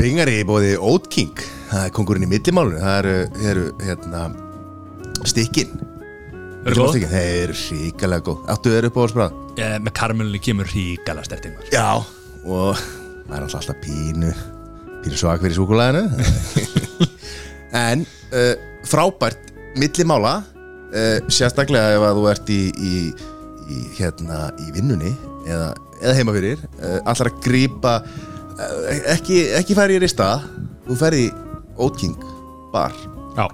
Springari í bóði Oat King. Það er kongurinn í millimálunum Það eru, eru hérna Stikkin? Þeir eru ríkalega góð. Áttu þeir upp á spráð? Eh, Með karmelunni kemur ríkala stertið maður Já Og það er alltaf pínu Pínu svag fyrir súkulæðinu En uh, Frábært millimála uh, Sérstaklega ef að þú ert í, í, í Hérna í vinnunni Eða, eða heima fyrir uh, Allar að grípa uh, ekki, ekki færi í rista. Þú ferði í Oat King bar. Já.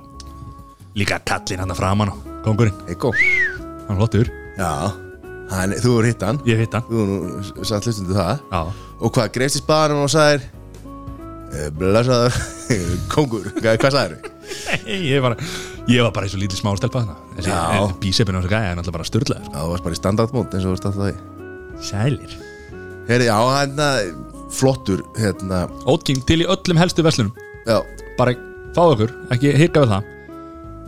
Líka kallinn hann að framan og kongurinn Eiko Hann er flottur. Já. Hann, Þú er hitt hann. Ég veit hann. Þú er satt hlustundu það. Já. Og hvað, greifst í spaðanum og sagðir? "Eh, Blessaður. Kongur, hvað, Nei, ég var, ég var bara eins og lítið smá stelpa þarna. Þessi Já. eh, bísepinn á þessu gæja er náttúrulega bara störlaður Já, þú varst bara í standardmót eins og þú varst alltaf því Sælir. Heri, Já, hérna, flottur Hérna, Ótking til í öllum helstu verslunum. Já, Bara fáðu okkur, ekki hika við það.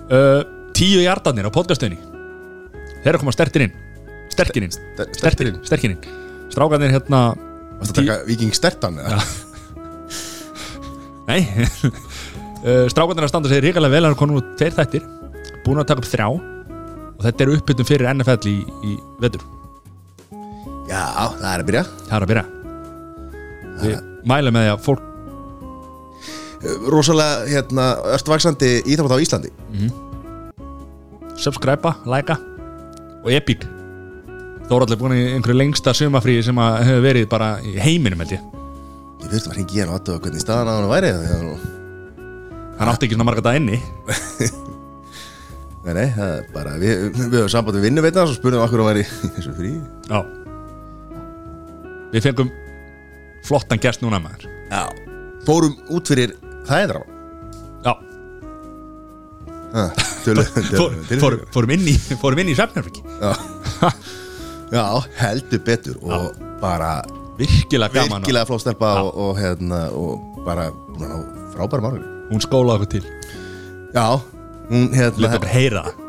Uh, Tíu hjartarnir á podcastöðinni Þeir eru að koma stertir inn. Sterkir inn. Ster- Stertir inn. Sterkir inn. Strákarnir hérna Varst að taka Viking Stertan eða? Nei. Uh, Strákarnir að standa sig ríkalega vel Það eru konum út tveir þættir. Búin að taka upp þrjá. Og þetta eru uppbyttum fyrir NFL í, í vetur. Já, það er að byrja. Það er að byrja Við mælum með því að fólk Rosalega, hérna, ertu vaksandi íþrótt á Íslandi? Subscribe, likea og epic. Þóraldur búin í einhverju lengsta sumafríi sem að hefur verið bara í heiminum held ég. Ég fyrst að hringi hérna og aðtöða hvernig staðan á hann væri Hann átti ekki svona marga dag inni. Nei, nei, það er bara Við, við höfum samband við vinnu veitna spurðum við okkur hann væri í þessu frí Já. Við fengum flottan gest núna maður. Já. Fórum út fyrir er Já, það Tölum fór, fór, fórum inn í fórum inn í svefnherbergi Já. Já, heldur betur Og bara Virkilega gaman virkilega flóð stelpa og, og, hérna, og bara ná frábæra og hún skólaði okkur til. Já, hún hérna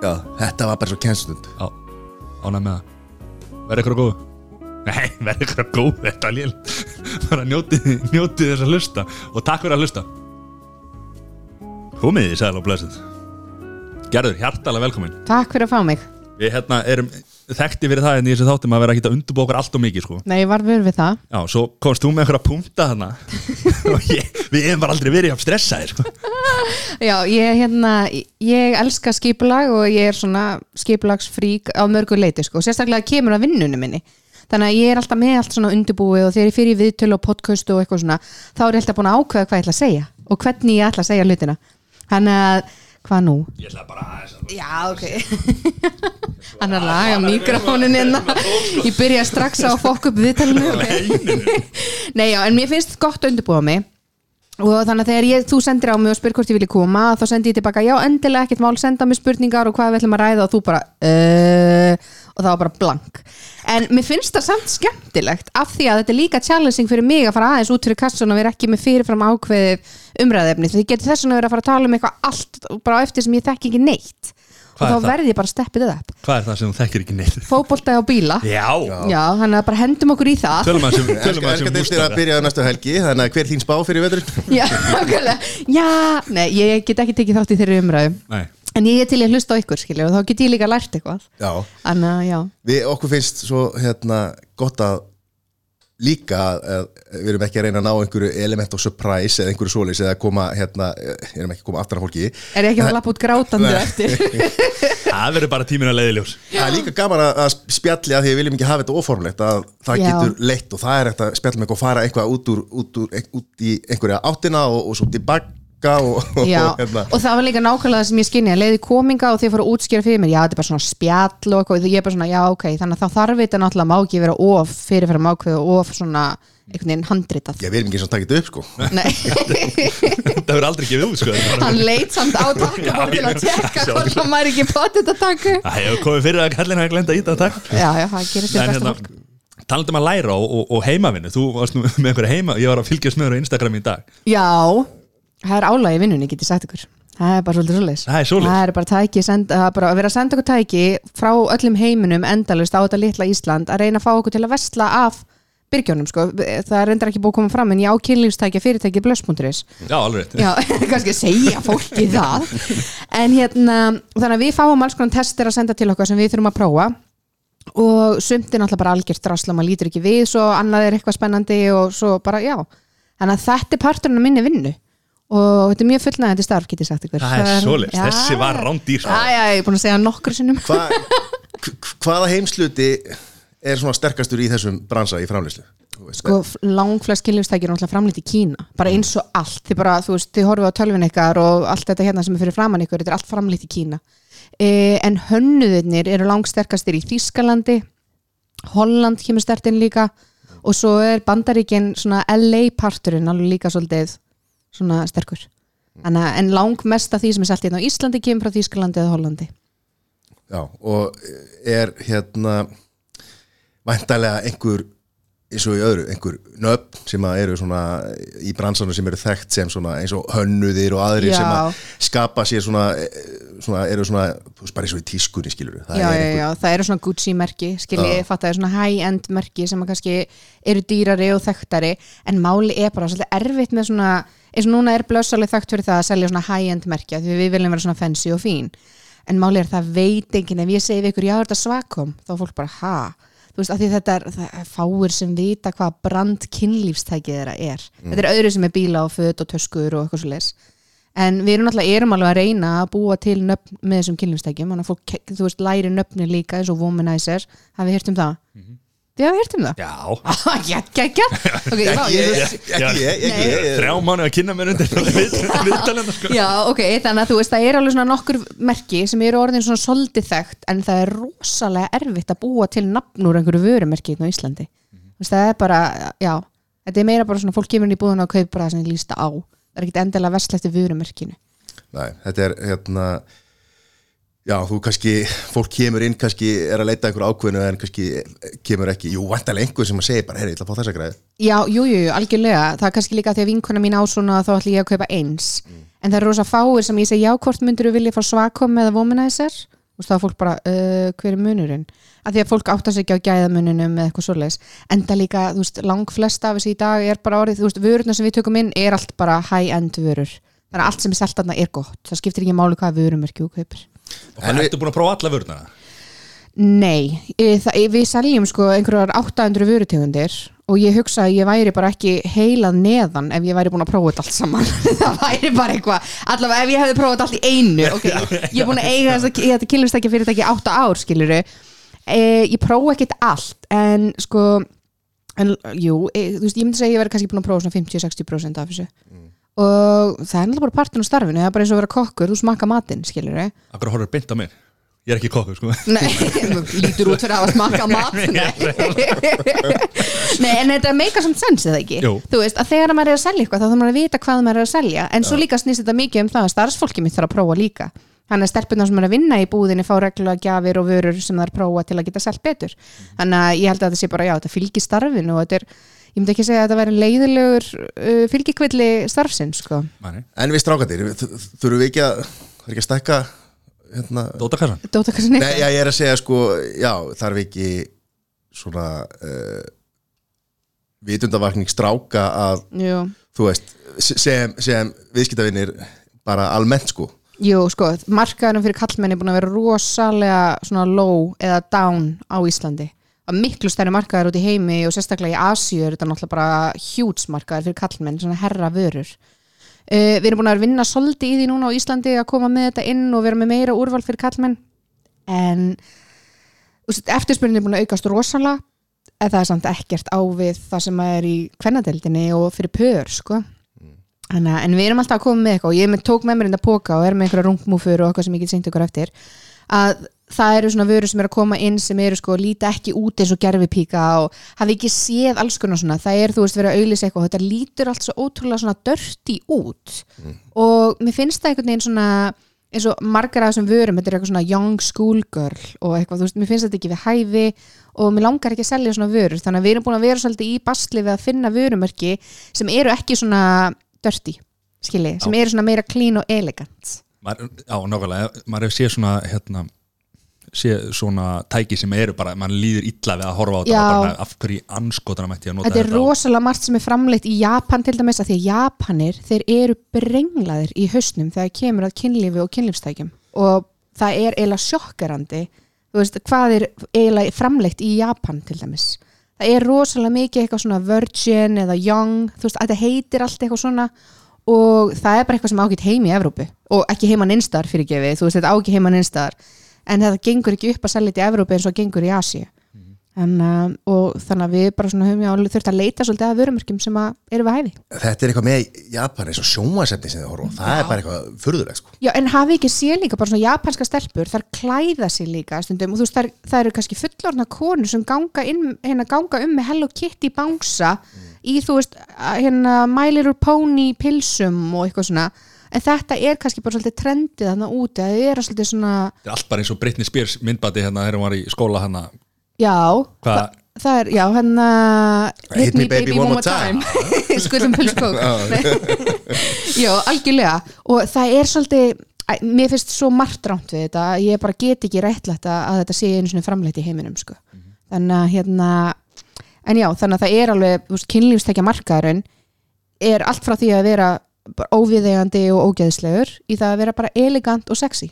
Já, þetta var bara svo kennstund Já, ánæg með það. Verði ykkur að góðu Nei, verði ykkur að góðu Þetta lél Bara njótið, njótið þess að hlusta Og takk fyrir að hlusta. Komið þið sæl og blessuð. Gerður, hjartalega velkomin. Takk fyrir að fá mig. Við hérna erum þekkti fyrir það en í þessu þáttum að vera að undurbúa okkur allt og mikið sko. Nei, ég var vör við það. Já, svo komst þú með einhverja punkta þarna. Og ég, við hefum bara aldrei verið að stressaðir sko. Já, ég, hérna, ég elska skipulag og ég er svona skipulagsfrík á mörgu leiti sko. sérstaklega kemur að vinnunum minni þannig að ég er alltaf með allt svona undirbúið og þegar ég fyrir viðtölu og podcastu og eitthvað svona þá er ég alltaf búin að ákveða hvað ég ætla að segja og hvernig ég ætla að segja hlutina. Þannig að, hvað nú? Ég ætla bara að Já, ok. Hann er að laga mikrofónin innan Ég byrja strax á að fokk upp viðtalinu Nei, já, en mér finnst gott að undirbúa mig. Og þannig að þegar ég, þú sendir á mig og spyr hvort ég vilja koma þá sendi ég tilbaka, já, endilega ekkert mál senda mig spurningar og hvað við ætlum að ræða og þú bara uh, og það var bara blank. En mér finnst það samt skemmtilegt af því að þetta er líka challenging fyrir mig að fara aðeins út fyrir kassun og vera ekki með fyrirfram ákveðið umræðefni því ég geti þess vegna verið að fara að tala um eitthvað allt bara eftir sem ég þekki ekki neitt. Hvað og þá það? verði ég bara að steppið það upp. Hvað er það sem þú þekkir ekki neitt? fótbolta á bíla. Já, já, þannig að bara hendum okkur í það. Tölum að sem tölum að sem deildir að byrja á næstu helgi Þannig að hver þín spá fyrir veturinn? Já, nákvæmlega. já, nei, ég get ekki tekið þátt í þeirri umræðu. Nei, En ég er til að hlusta á ykkur, skilja, og þá get ég líka lært eitthvað. Já, Þannig að, já. við okkur finnst svo hérna gott að líka að við erum ekki að reyna að ná einhverju element of surprise eða einhverju svoleiðis eða koma hérna, við erum ekki að koma aftur af fólki Er ég ekki að lappa út grátandi Nei. eftir? það verður bara tíminn að leiðiljós Það er líka gaman að að spjalli að því við viljum ekki hafa þetta óformlegt að það Já. getur leitt og það er þetta spjall með eitthvað að fara eitthvað út, úr, út, úr, út í einhverja áttina og, og svo tilbaka og, Já, og hérna. og það var líka nákvæmlega það sem ég skinni að leiði kominga og þið fóru að útskýra fyrir mér, já, þetta er bara svona spjall og eitthvað, og ég er bara svona, já, ok, þannig að þá þarf þetta náttúrulega má ekki vera of fyrirfærum ákveð og of svona einhvern veginn handritað. Við erum ekki svona takit upp sko. Nei, Það verður aldrei gefið út sko. Þetta hann leit samt á takkabór til að tjekka hvort hann væri ekki potið að taka. Það hefur komið fyrir að kallin hafi glenda í þetta takk hérna, besta fólk. talandi um að læra og, og, og heimavinnu. Þú varst nú með einhverja heima Ég var að fylgjast með þér á Instagram í dag. Já, það er álægi vinnunni, get ég sagt ykkur. Það er bara svolítið svoleiðis. Það er svoleiðis. Það er bara tæki, send, það er bara að vera að senda okkur tæki frá öllum heiminum endalust á þetta litla Ísland að reyna að fá okkur til að vesla af byrgjónum sko, það er reyndar ekki búið að koma fram en ég á kynlífstækja fyrirtæki blöss.is Já, alveg rétt. Já, kannski segja fólki það. En hérna, þannig að við fáum alls konar testir að senda til okkar sem við þurfum að prófa. Og sumt er náttúrulega bara algjört drasla, maður lítur ekki við svo annað er eitthvað spennandi og svo bara, já. Þannig að þetta er parturinn af minni vinnu og þetta er mjög fullnægandi starf, get ég sagt ykkur. Það er Já. þessi var rándýr Já, já, ég er búin að segja nokkur sinnum. Hva, hv- hvaða heimsluti er svona sterkastur í þessum bransa í framlýslu? sko langflest kynlífstæki er náttúrulega framlít í Kína bara eins og allt, þið bara, þú veist, þið horfið á tölvin ykkar og allt þetta hérna sem er fyrir framann ykkur þetta er allt framlít í Kína. Eh, en hönnuðirnir eru langsterkastir í Þískalandi Holland kemur stertinn líka og svo er bandaríkin svona LA parturinn alveg líka svolítið svona sterkur. Þannig, að- en langmest af því sem er selt hérna á Íslandi kemur frá Þískalandi eða Hollandi. Já, og er hérna væntalega einhver eins og í öðru, einhver nöfn sem eru svona í bransanum sem eru þekkt sem svona eins og hönnuðir og aðrir Já. sem að skapa sér svona, eh, svona eru svona, þú veist bara eins og í tískunni skilur já, já, já, það eru svona Gucci merki skilji, fatt að það er svona high-end merki sem að kannski eru dýrari og þekktari en máli er bara svolítið erfitt með svona, eins og núna er blössalið þekkt fyrir það að selja svona high-end merki af því við viljum vera svona fancy og fín. En máli er það veit enginn. Ef ég segi við ykkur já, þetta svakom, þá er fólk bara ha? Þú veist, af því þetta er, það fáir sem vita hvað brand kynlífstækið þeirra er. Þetta er öðru sem er bíla og föt og töskur og eitthvað svo leis en við erum náttúrulega erum alveg að reyna að búa til nöfn með þessum kynlífstækjum. Þannig að fólk, þú veist, læri nöfni líka eins og womanizer, hafið hýrt um það? Þið hafið hýrt um það? Já. Ok, já, ég, Ekki ég, ekki ég Þrjá mánu að kynna mér undir viðtalenda sko. Já, ok, þannig að þú veist, það er alveg svona nokkur merki sem eru orðin svona soldið þekkt en það er rosalega erfitt að búa til nafn úr einhverju vörumerki hérna á Íslandi. Þú veist, það er bara, já þetta er meira bara svona, fólk kemur inn í búðuna og kaup bara það sem þið lísta á. Það er ekkit endilega vestle eftir vörumerkinu. Nei, þetta er hérna Já, þú kannski, fólk kemur inn kannski er að leita einhver ákveðinu en kannski kemur ekki, jú, vantarlega einhver sem að segja bara, herri, ég ætla að fá þessa græði Já, jú, jú, algjörlega. Það er kannski líka því að vinkona mín á svona þá ætlum ég að kaupa eins. En það er rosa fáir sem ég segi já, hvort myndur þú vilja fá svakom eða womanizer? Og þá er fólk bara, uh, hver er munurinn? Að því að fólk áttar sig ekki á gæðamununum eða eitthvað svoleiðis, en það líka, þú veist, lang flest af þessi í dag er bara orðið, þú veist, vörurna sem við tökum inn er allt bara high-end vörur. Þannig að allt sem er selt þarna er gott, það skiptir ekki máli hvað vörumerki þú kaupir Og hvað ertu búin að prófa alla vörna? Nei, það, við seljum sko einhverjar 800 vörutegundir og ég hugsa að ég væri bara ekki heilað neðan ef ég væri búin að prófa þetta allt saman. Það væri bara eitthvað, allavega ef ég hefði prófað þetta allt í einu ok, ég er búin að eiga þess að þetta kynlistækja fyrirtæki 8 ár skiluru e, ég prófa ekkert allt en sko en, jú, e, þú veist, ég myndi segja að ég væri kannski búin að prófa svona 50-60% af þessu og það er náttúrulega bara partin á starfinu það er bara eins og að vera kokkur, þú smakka matinn skiluru Akkur horfður beint á mér Ég er ekki kokkur sko. Nei, lítur út fyrir að hafa smakað mat Nei, Nei. En þetta meika samt sens eða ekki? Jú. Þú veist, að þegar maður er að selja eitthvað þá þarf maður að vita hvað maður er að selja. En svo líka snýst þetta mikið um það að starfsfólki mitt þarf að prófa líka. Þannig að stelpunar sem er að vinna í búðinni fá reglulega gjafir og vörur sem það er prófa til að geta selt betur. Þannig að ég held að þetta sé bara, já, þetta fylgir starfinu og þetta er, ég myndi ekki segja að þetta væri leiðilegur uh, fylgikvilli starfsins, sko. En við strákandir, þurfum við ekki að er ekki að stækka hérna, Dóta kassan Dóta hversu Nei, já, ég er að segja sko, já, þarf ekki svona uh, vitundavakning stráka að, Jú. þú veist sem, sem viðskiptavinnir bara almennt sko. Jú, sko, markaðurinn fyrir kallmenni er búin að vera rosalega svona low eða down á Íslandi að miklu stærri markaður út í heimi og sérstaklega í Asíu er þetta náttúrulega bara hjúts markaður fyrir kallmenn, svona herra vörur. Uh, Við erum búin að að vinna svolítið í því núna á Íslandi að koma með þetta inn og vera með meira úrval fyrir kallmenn en eftirspurnin er búin að aukast rosalega en það er samt ekkert á við það sem er í kvennadeldinni og fyrir pör, sko. Þannig, að- en við erum alltaf að koma með eitthvað og ég tók með mér þetta póka og er með einhverja rungmúfur og eitthvað sem ég get seint ykkur eftir að það eru svona vörur sem eru að koma inn sem eru sko líta ekki út eins og gerfipíka og hafi ekki séð alls konar svona. Það er þú veist verið að auðlýsa eitthvað þetta lítur allt svo ótrúlega svona dörti út. Og mér finnst það einhvern veginn svona eins og margar af þessum vörum þetta er eitthvað svona young school girl og eitthvað, þú veist, mér finnst þetta ekki við hæfi og mér langar ekki að selja svona vörur. Þannig að við erum búin að vera svolítið í basli við að finna vörumerki sem eru ekki svona dirty, skilji, sem eru svona meira clean og elegant. Já, nákvæmlega, maður hefur séð svona hérna, sé svona tæki sem eru bara, mann líður illa við að horfa á þetta Já. bara, af hverju anskotana mætti að nota Þetta er þetta? á- rosalega margt sem er framleitt í Japan til dæmis að því að Japanir þeir eru brenglaðir í hausnum þegar kemur að kynlífi og kynlífstækjum. Og það er eiginlega sjokkerandi þú veist hvað er eiginlega framleitt í Japan til dæmis. Það er rosalega mikið eitthvað svona virgin eða young, þú veist þetta heitir allt eitthvað svona og það er bara eitthvað sem ágætt heim í Evrópu og ekki heimann einstar fyrir gefið, þú veist þetta á ekki heimann einstar en þetta gengur ekki upp að selja þetta í Evrópu eins og gengur í Asíu en, uh, og þannig að við bara höfum já þurft að leita svolítið að vörumerkjum sem að eru við hæfi. Þetta er eitthvað með Japan eins og sjónvarsefni sem þið horfa á. Það er bara eitthvað furðulegt sko. Já, en hafi ekki séð líka bara svona japanska stelpur, þar klæða sig líka stundum og þú veist, það, það eru kannski fullorðna konur sem ganga, inn, hérna, ganga um með Hello Kitty bánsa í, þú veist, hérna My Little Pony pilsum og eitthvað svona en þetta er kannski bara svolítið trendið þarna úti, að það er svolítið svona Þetta er allt bara eins og Britney Spears myndbati hérna þegar hún var í skóla hérna já, Hvað? það, er, já, hérna Hit me baby one more time. skuðum pilskók já, algjörlega og það er svolítið mér finnst svo margt rámt við þetta ég bara get ekki réttlætt að þetta sé einu svona framleitt í heiminum sko. þannig að hérna en já, þannig að það er alveg kynlífstækja markaðurinn er allt frá því að vera óviðegandi og ógeðslegur í það að vera bara elegant og sexy.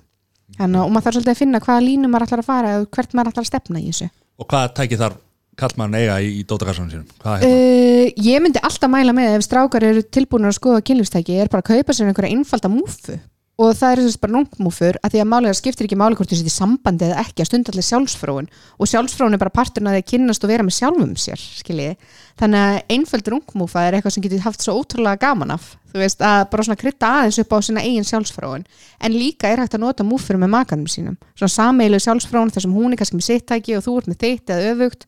Þannig, og maður þarf svolítið að finna hvaða línu maður ætlar að fara og hvert maður ætlar að stefna í þessu. Og hvað tæki þar kallmann eiga í, í dótakassanum sínum? Uh, ég myndi alltaf mæla með ef strákar eru tilbúinir að skoða kynlífstæki er bara að kaupa sér einhverja einfalda múfu og það er þess bara nungmúfur að því að málega skiptir ekki máli hvort þú setjir sambandi eða ekki að stunda allir sjálfsfróun og sjálfsfróun er bara parturinn að því að kynnast og vera með sjálfum sér skiljiði. þannig að einföld rungmúfa er eitthvað sem getur haft svo ótrúlega gaman af. Þú veist að bara svona krytta aðeins upp á sína eigin sjálfsfróun en líka er hægt að nota múfur með makanum sínum. Svona sameilu sjálfsfróun þar sem hún er kannski með sitt tæki og þú ert með þitt eða öfugt.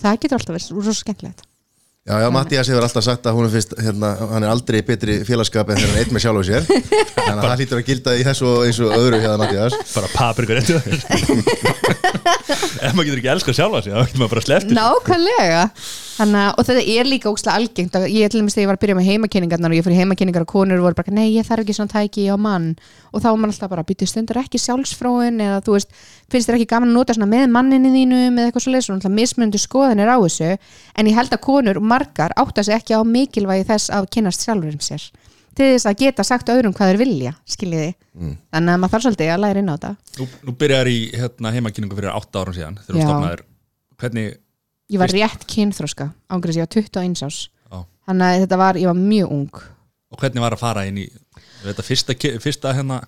Það getur alltaf verið Já, já, Mattias hefur alltaf sagt að hún er fyrst, hérna, hann er aldrei betri félagskap en þegar hann er einn með sjálf og sér. Þannig að það hlýtur að gilda í þessu og eins og öðru hjá það Mattias Bara paprikur eftir Ef maður getur ekki elskað sjálfa sig þá getur maður bara sleftir Nákvæmlega. Þannig, að- og þetta er líka ógslag algengt. Að ég til dæmis þegar ég var að byrja með heimakynningarnar og ég fyrir heimakynningar og konur voru bara nei ég þarf ekki svona tæki á mann. Og þá var mann alltaf bara býtið stundur ekki sjálfsfróin eða þú veist, finnst þér ekki gaman að nota með manninni þínu með eitthvað svo leys og náttúrulega mismunandi skoðanir á þessu. En ég held að konur margar átta sig ekki á mikilvægi þess að kynnast sjálfurum sér. Til þess að geta sagt öðrum hvað þeir vilja skiljiði, þannig að maður þarf svolítið að læra inn á þetta. Nú, nú byrjar í hérna, heimakynningu fyrir 8 árum síðan þegar þú Já. stofnaðir. Hvernig, ég var rétt kynþróska ángriðs ég var 21 árs. Á, þannig að þetta var, ég var mjög ung. Og hvernig var að fara inn í þetta fyrsta, fyrsta hérna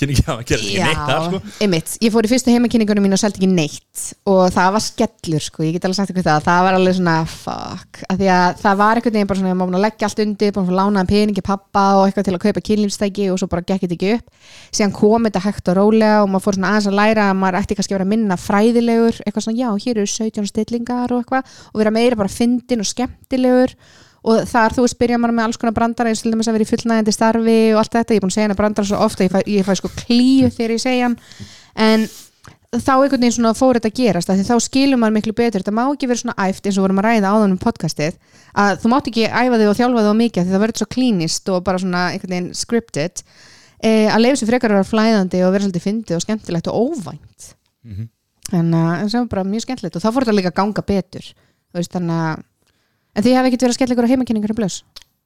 kynningi að gera ekki neitt þar sko. einmitt, ég fór í fyrstu heimakynningunum mín og seldi ekki neitt. Og það var skellur sko, ég get alveg sagt ykkur það, það var alveg svona fuck, af því að það var einhvern veginn bara svona, ég má búin að leggja allt undir, búin að fá lánaðan peningi pappa og eitthvað til að kaupa kynlífstæki og svo bara gekk þetta ekki upp, síðan kom þetta hægt og rólega og maður fór svona aðeins að læra að maður ætti kannski að vera minna fræðilegur eitthvað svona, já, hér eru 17 stillingar og eitthvað og vera meira bara fyndin og skemmtilegur og þar þú veist byrja maður með alls konar brandara eins og til dæmis að vera í fullnægjandi starfi og allt þetta, ég er búin að segja hana brandara svo ofta ég fæ, ég fæ sko klíu þegar ég segja hann. En þá einhvern veginn svona fór þetta að gerast þá skilur maður miklu betur, þetta má ekki vera svona æft eins og vorum að ræða áðan um podcastið að þú mátt ekki æfa þig og þjálfa þig á mikið því það verður svo klínist og bara svona einhvern veginn scripted eh, að leifa sér frekar að vera flæðandi og vera svolítið fyndið og skemmtilegt og óvænt en, þið hefði ekkert verið að skella ykkur á heimakynningar í blöss?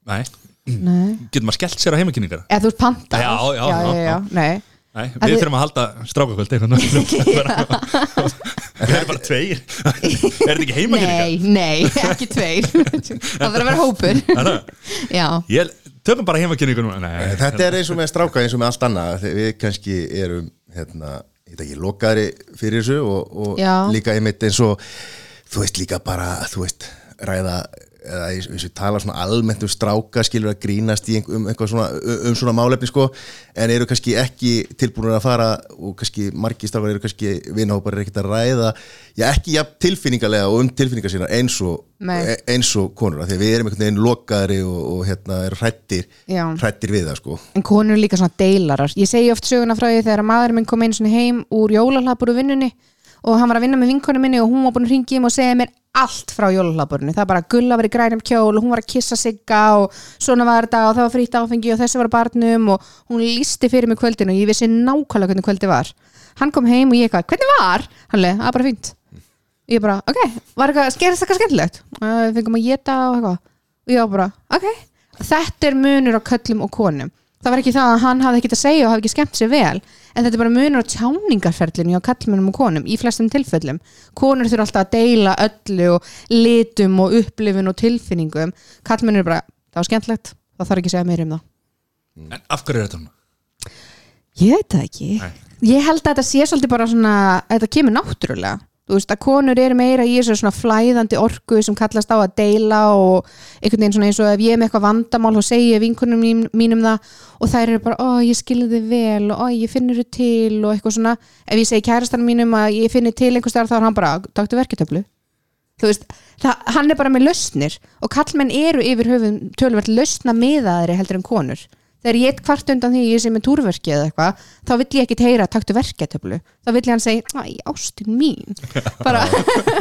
Nei, Nei. getur maður skellt sér á heimakynningar eða þú ert panta Já, já, já, já, já, já. Nei. Nei, við þið- þurfum að halda strákakvöld eitthvað Það er bara tveir. Er þetta ekki heimakynningar? nei, nei, ekki tveir. Það verður að vera hópur. Já, Ég töfum bara heimakynningu núna Nei, Þetta er eins og með stráka eins og með allt annað. Við kannski erum hérna, ég veit ekki, lokaðri fyrir þessu og, og líka einmitt eins og þú veist líka bara, þú veist ræða eða eins eins og tala svona almennt um stráka skilur að grínast í um, einhver svona, um svona málefni sko en eru kannski ekki tilbúinir að fara og kannski margir strákar eru kannski vinahópar er ekkert að ræða já ekki ja, tilfinningarlega og um tilfinningar sína eins og, Nei. e- eins og konur af því að við erum einhvern veginn lokaðri og, og hérna eru hrættir Já. hrættir við það sko en konur líka svona deilarar ég segi oft söguna frá því þegar maður minn kom einu svona heim úr jólalapur úr vinnunni og hann var að vinna með vinkonu minni og hún var búin að ringi um og segja mér allt frá jólahlaðborinu það bara gulla var í grænum kjól og hún var að kissa sigga og svona var þetta og það var frýtt áfengi og þessi var barnum og hún lísti fyrir mig kvöldinu og ég vissi nákvæmlega hvernig kvöldi var. Hann kom heim og ég eitthvað, hvernig var? hann leið, það er bara fínt. Ég bara, ok, var eitthvað, gerðist eitthvað skemmtilegt? Við fengum að geta og eitthvað. Og ég var bara, ok þetta er munur á köllum og konum það var ekki það að hann hafði ekkert að segja og hafði ekki skemmt sér vel. En þetta er bara munur á tjáningarferlinu á kallmennum og konum í flestum tilfellum. Konur þurfa alltaf að deila öllu og litum og upplifun og tilfinningum. Kallmennir er bara, það var skemmtlegt það þarf ekki að segja meira um það. En af hverju er þetta svona? Ég veit það ekki. Nei. Ég held að þetta sé svolítið bara svona Þetta kemur náttúrulega Þú veist að konur eru meira í þessu svona flæðandi orku sem kallast á að deila og einhvern veginn svona eins og ef ég er með eitthvað vandamál segi ég vinkunum mín, mínum það og þær eru bara, ó ég skilði þið vel og ó ég finnur þið til og eitthvað svona. Ef ég segi kærastanum mínum að ég finnir til einhvers staðar þá er hann bara, taktu verketöflu þú veist, það, hann er bara með lausnir og kallmenn eru yfir höfum tölvert lausna miðaðri heldur en konur þegar ég eitt kvart undan því ég sé með túrverki eða eitthvað, þá vill ég ekki heyra taktu verketöflu, þá vill ég hann segja æ, ástin mín. Bara,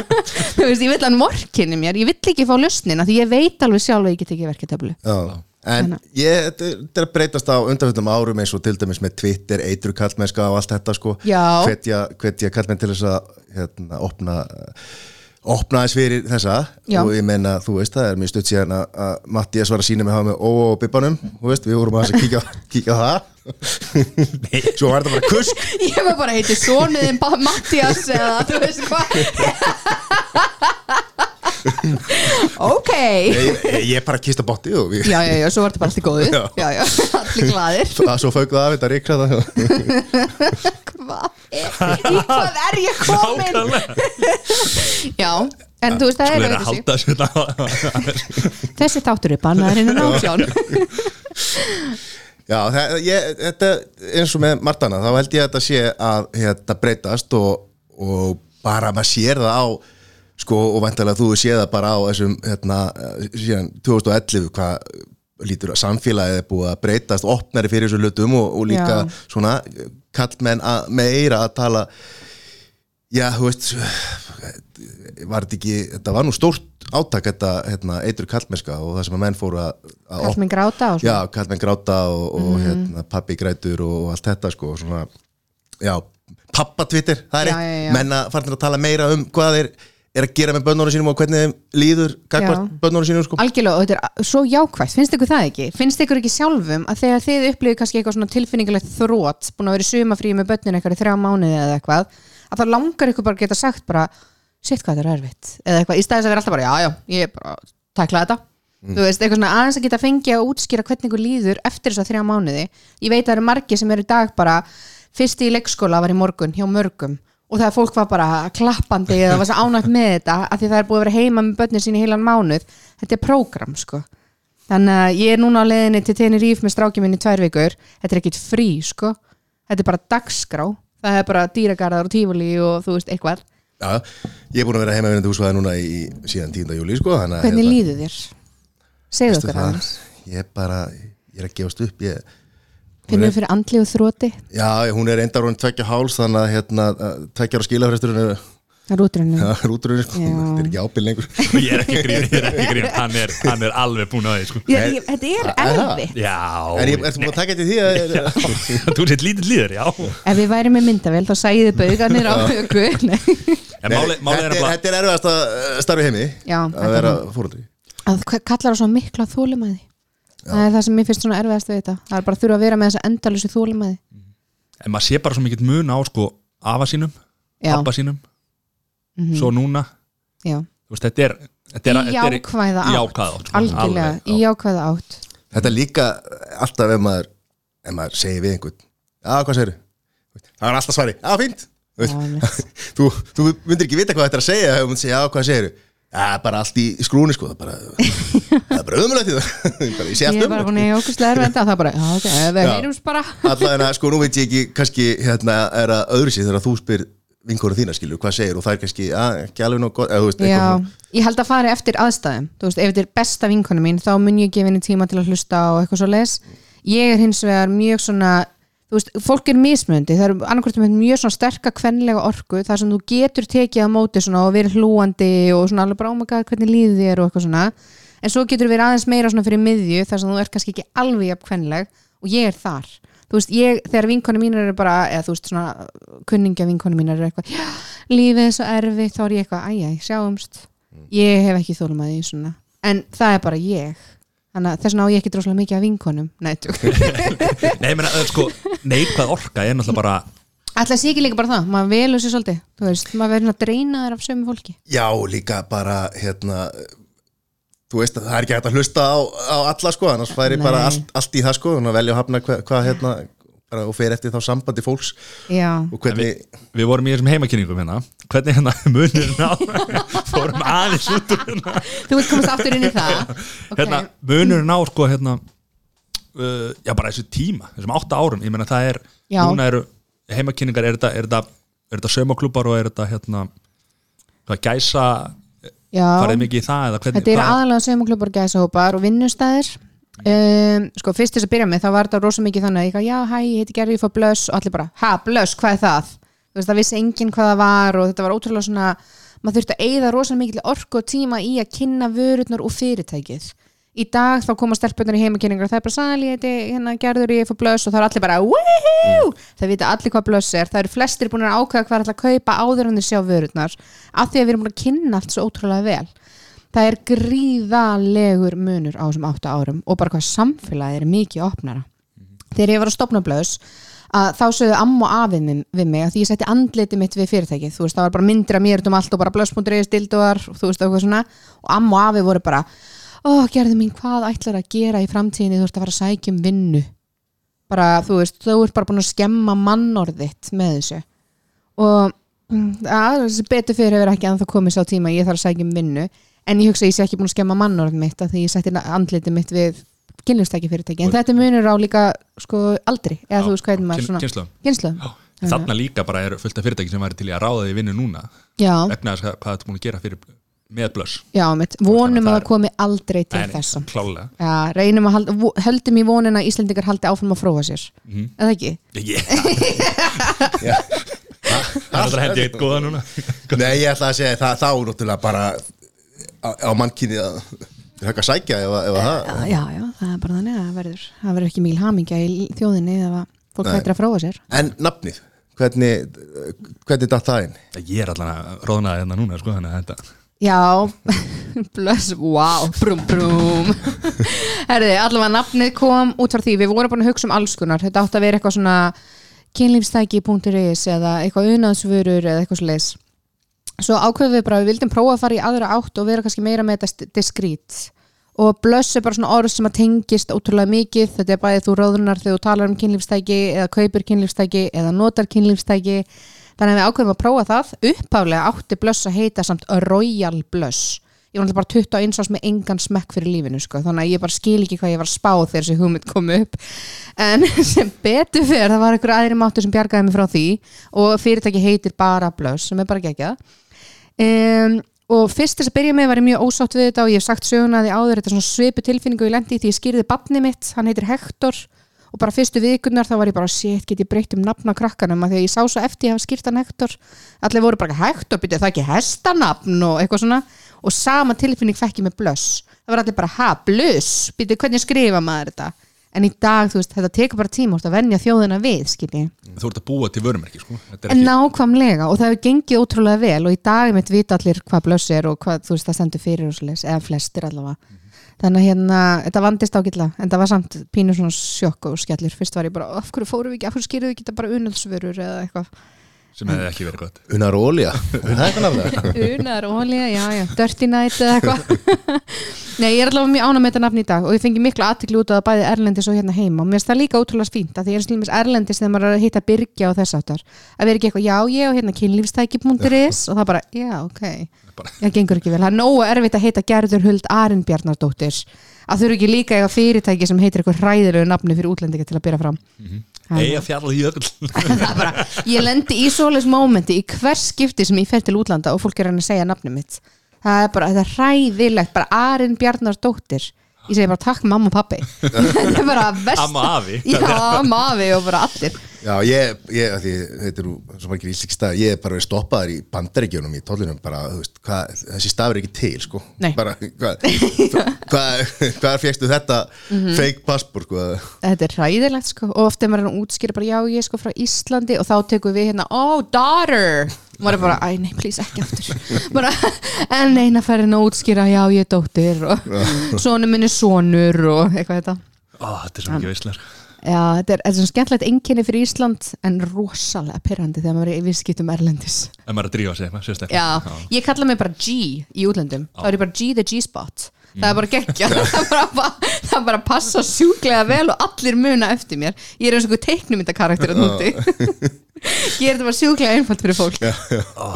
þú veist, ég vill hann morkinni mér. Ég vill ekki fá lausnina því ég veit alveg sjálf að ég get ekki verketöflu Já. En ég, þetta er- þetta er að breytast á undanfjöndum árum eins og til dæmis með Twitter, eitur kallmennska og allt þetta sko. Já. hvetja, hvetja kallmenn til þess að hérna, opna opna þess fyrir þessa Já. og ég meina, þú veist, það er mjög stutt síðan að, að Mattias var að sína mig hafa með ó og bibbanum, þú veist, við vorum að kíkja, kíkja á það. Svo var þetta bara kusk. Ég var bara heiti sonuðin Mattias eða þú veist hvað. Ok. Ég, ég, ég bara kista botti og við, já, já, já, svo var þetta bara allt í góðu. Já. já, já, allir glaðir. Svo, svo fauk það af þetta ríkra það er, í hvað er ég komin? Já, en þú veist það er er að þessi þáttur er bannaður innan átján. Já, það, ég, þetta eins og með Martana, þá held ég að þetta sé að hérna breytast og, og bara maður sér það á sko, og vantarlega þú séð það bara á þessum, hérna, síðan 2011 hvað lítur að samfélagið er búið að breytast opnari fyrir þessu hlutum og, og líka Já. svona kallmenn meira að tala já, þú veist var þetta ekki, þetta var nú stórt átak þetta, hérna, eitur kallmennska og það sem að menn fóru að, að kall minn gráta og Já, kallmenn gráta og, og Mhm. hérna, pappi grætur og allt þetta sko, svona, já, pappa Twitter, það er eitt, menna farnir að tala meira um hvað þeir er að gera með bönnunum sínum og hvernig þeim líður bönnunum sínum sko. Algjörlega, og þetta er svo jákvægt, finnst ykkur það ekki? Finnst ykkur ekki sjálfum að þegar þið upplifið kannski eitthvað svona tilfinningulegt þrótt búin að vera í sumafríi með börnin eitthvað í þrjá mánuði eða eitthvað að það langar ykkur bara að geta sagt bara sitt hvað þetta er erfitt. Eða eitthvað, í staðis að vera alltaf bara, já, já, ég er bara takla þetta. Þú veist, eitthvað svona aðeins að geta fengið að útskýra hvernig ykkur líður eftir þess að þrjá mánuði. Ég veit að það eru margir sem eru í dag bara fyrsti í leikskóla var í morgun hjá mörgum og það fólk var bara klappandi eða var svo ánægt með þetta af því það er búið að vera heima með börnin sín í heilan mánuð þetta er prógram sko. Þannig að ég er núna á leiðinni til Tenerife með strákjum minn í tvær vikur. Þetta er ekkit frí sko. Þetta er bara dagskrá. Það er bara dýragarðar og tífuli og þú veist eitthvað. Já, ég er búin að vera heima vinnandi húsvæði núna í síðan 10. júli sko, hvernig líður þér? segðu okkur það, ég er bara ég er að gefast upp ég, finnur þú fyrir andlíu þróti Já, hún er endar hún tvekja háls þannig að hérna, tvekja ára skilafresturinn er er rúturinn sko, þetta er ekki ábyrð lengur. Og ég er ekki að grína, ég er ekki að grína Hann er, hann er alveg búin að því sko. ég, þetta er Er Já. En ég, ertu búin að taka eftir því að Þú sett lítið líður, já. Ef við værim með myndavel þá sæði bauganir á högu Nei. En máli, máli er þetta, er, að þetta er erfiðast að starfi heimi Já, að þetta vera er- fóröldri að hvað kallar það svo mikla þólimæði það er það sem mér finnst svona erfiðast við þetta það er bara að þurfa að vera með þessa endalusi þólimæði En maður sé bara svo mikill mun á sko Afa sínum, Já. pappa sínum Mhm. Svo núna Já. Þú veist, þetta er þetta er, í þetta er, jákvæða átt átt sko. algjörlega, Alveg, í já. jákvæða átt Þetta er líka alltaf ef maður, ef maður segir við einhvern Já, hvað segirðu? Það er alltaf svari, já, fínt Þú þú, myndir ekki vita hvað þetta er að segja ef maður segja, já, hvað segirðu? Já, bara allt í skrúni, sko Það er bara, það er bara öðmulegt í það Bara, Ég sé ég allt er bara búin að eiga ógustlega erfiðenda það er bara, já ok, Já. heyrums bara Allavega, sko, nú veit ég ekki kannski, hérna, er að öðru sér þegar þú spyr vinkoru þína, skilur, hvað segir og það er kannski, að, ekki alveg gott eða, þú veist, já, eitthvað svona. ég held að fara eftir aðstæðum þú veist, ef þetta er besta vinkonu mín þá mun ég gefa henni tíma til að hlusta og eitthvað svo les ég er hins vegar mjög svona þú veist, fólk er mismöndi það eru annarkvæmt með mjög svona sterka kvenlega orku þar sem þú getur tekið á móti svona og verið hlúandi og svona alveg bara ómega hvernig líði þér? og eitthvað svona. En svo getur verið aðeins meira svona fyrir miðju þar sem þú ert kannski ekki alveg jafn kvenleg og ég er þar. Þú veist, ég, þegar vinkonu mínar eru bara eða þú veist, svona kunningja vinkonu mínar eru eitthvað, lífið er svo erfitt þá er ég eitthvað, æjæ, sjáumst. Ég hef ekki þólum að því svona. En það er bara ég þannig að þess vegna á ég ekki droslega mikið af vinkonum. Nei, tjók. Nei, ég meina, eh, sko, neikvæð orka er náttúrulega bara Ætla sé ekki líka bara það, maður velur sér svolítið. Þú veist, maður verður að dreina þér af sömu fólki. Já, líka bara hérna þú veist að það er ekki hægt að hlusta á, á alla sko, annars færi bara allt, allt í það sko, velja að hafna hvað hva, hérna og fer eftir þá sambandi fólks. Já, og hvernig, Við vorum í þessum heimakynningum hérna. Hvernig hérna munurinn á Fórum aðeins út úr hérna. Þú vilt komast aftur inn í það? Okay. Hérna, munurinn á sko hérna uh, Já, bara þessu tíma Þessum átta árum, ég meina það er Já. Núna eru heimakynningar, er þetta Er þetta, er þetta saumaklúbar og er þetta hérna Hvað gæsa Já, Farið mikið í það eða hvernig þetta eru aðalega sömuklubbar gæsahópar og vinnustæðir um, sko fyrst þess að byrja með þá var þetta rosa mikið þannig að ég, já hæ, ég heiti Gerði, ég fór blöss. Og allir bara, ha, blöss, hvað er það? þú veist, það vissi enginn hvað það var og þetta var ótrúlega svona, maður þurfti að eyða rosa mikið orku og tíma í að kynna vörurnar og fyrirtækið. Í dag þá koma stelpunar í heimakynningar og það er bara sæli, ég heiti hérna Gerður, ég fór blöss. Og það er allir bara, woohoo! Það vita allir hvað blöss er, það eru flestir búin að ákveða það er gríðalegur munur á þessum átta árum og bara hvað samfélagið er mikið opnara. Þegar ég var að stopna blöðs að þá sögðu amma og afið minn- við mig að því ég setti andliti mitt við fyrirtækið. Þú veist, það var bara myndir af mér um allt og bara blöðs.is dildoar og þú veist, eitthvað svona. Og amma og afið voru bara ó, gerði mín, hvað ætlar að gera í framtíðinni? Þú ert að fara að sækja um vinnu. Bara, þú veist, þú ert bara búin að skemma mannorðitt með þessu. Og mm, að, betur fyrir hefur ekki að það komið sá tíma að ég þarf að sækja um vinnu en ég hugsa að ég sé ekki búin að skemma mannorð mitt að því ég setti andliti mitt við kynlustæki fyrirtæki, en Og- þetta er munur á líka sko aldri, eða Já, þú veist hvað er maður kyn- svona kynslóðum. kynnslóðum, En Þarna líka bara er fullt af fyrirtæki sem væri til í að ráða því vinnu núna. Já, vegna þess hvað, þetta búin að gera fyrir með blöss. Já, mitt. Vonum að það komi aldrei til þessa. klálega já, reynum að halda, höldum í vonina að Íslendingar haldi áfram að fróa sér. Mhm. eða ekki? yeah. Það er þetta hendi eitt góða núna. Nei ég ætla að segja það, þá náttúrulega bara á, á mannkynni að högg að sækja ef, ef að það Já, já, það er bara þannig að verður það verður ekki mikil hamingja í þjóðinni ef að fólk hættir að fróa sér. En nafnið, hvernig, hvernig datt það inn? Ég er allan að róðnaði hérna núna sko, þannig að þetta Já, bless, wow, brum brum Herði, allavega nafnið kom út frá því, við vorum búin að hugsa um alls konar, þetta átti að vera eitthvað svona kynlífstæki.is eða eitthvað unaðsvörur eða eitthvað leis Svo ákveðum við bara, að við vildum prófa að fara í aðra átt og vera kannski meira með þetta diskrít og blöss er bara svona orð sem að tengist ótrúlega mikið, þetta er bæðið þú ráðunar þegar þú talar um kynlífstæki eða kaupir kynlífstæki eða notar kynlífstæki. Þannig að við ákveðum að prófa það. Uppáflega átti blöss að heita samt Royal Blöss. Ég var náttúrulega bara 21 ás með engan smekk fyrir lífinu sko. þannig að ég bara skil ekki hvað ég var að spá þegar þessi hugmynd kom upp. En sem betur fyrir það var einhver aðri máttur sem bjargaði mig frá því. Og fyrirtæki heitir bara Blöss sem er bara geggjað um, og fyrst þess að byrja með var ég mjög ósátt við þetta og ég hef sagt söguna því áður þetta svipu tilfinningu ég lendi í því ég skýrði barni mitt, hann heitir Hector og bara fyrstu vikurnar þá var ég bara shit, get ég breytt um nafn á krakkanum að því að ég sá svo eftir ég hafa skýrt hann Hector allir voru bara Hector, byrja það ekki hestanafn og eitthvað svona. Og sama tilfinning fekk ég með blöss. Það var allir bara ha, blöss, byrja hvernig skrifa maður þetta en í dag, þú veist, þetta tekur bara tíma að venja þjóðina við, skilji. Þú ert að búa til vörumerki sko. Er En ekki, nákvæmlega og það hefur gengið ótrúlega vel og í dag mitt vita allir hvað blöss er og hvað þú veist það stendur fyrir og svoleiðis, eða flestir allavega. Þannig að hérna, þetta vandist ágætla en það var samt pínu svona sjokk og skellur. Fyrst var ég bara, af hverju fórum við ekki af hverju skýrðu við ekki þetta bara unöldsvörur eða eitthvað sem hefði ekki verið gott. Unar og nafnið. Unar, olja, já já, dirty night eða eitthvað. Nei, ég er allavega mjög ánað með þetta nafn í dag og ég fengi miklu aðtikli út á það bæði Erlendis og hérna heima. Og mér finnst það líka ótrúlega fínt að því ég er slummis Erlendis þegar maður er að hitta byrgja og þess áttar að vera ekki eitthvað, já, ég og hérna kynlífstæki.is og það bara, já, ok. Bara- það gengur ekki vel, það er nógu erfitt að heita Gerður Huld Arinbjarnardóttir að þurfi ekki líka eitthvað fyrirtæki sem heitir eitthvað hræðilegu nafni fyrir útlendinga til að byrja fram. Það er- Eiga fjall í öll það er bara, ég lendi í svoleiðs mómenti í hvers skipti sem ég fer til útlanda og fólk er að segja nafni mitt. Það er bara, þetta er hræðilegt bara Arin Bjarnar dóttir ég segi bara takk mamma og pappi þetta er bara vest Amma og afi. já, amma og afi og bara allir Já, ég, ég, því, þetta er nú svo margir íslik stað, ég er bara verið stoppaður í bandaríkjunum í tóllinum, bara, þú veist, hvað, þessi stafur er ekki til, sko. Nei. Bara, hvað, hvað, hvað fegstu þetta Mhm. fake passport, sko? þetta er hræðilegt sko og ofta er maður að útskýra bara já ég er sko frá Íslandi og þá tekum við hérna oh daughter maður er bara æ nei please ekki aftur. Bara en eina færin að útskýra já ég er dóttir og sonu minn er sonur og eitthvað þetta. Ó, þetta er svo mikið sko. já þetta er, þetta er svona skemmtilegt einkenni fyrir Ísland en rosalega pyrrandi þegar maður er í viðskiptum erlendis. Ef maður er að drífa sig eitthvað, sérstaklega já. ég kalla mig bara G í útlöndum. Þá er ég bara G the G-spot það er bara geggja það er bara, það er bara að passa sjúklega vel og allir muna eftir mér. Ég er eins og einhver teiknumyndakarakter að núti. Ég er þetta bara sjúklega einfalt fyrir fólk. Já, Ó,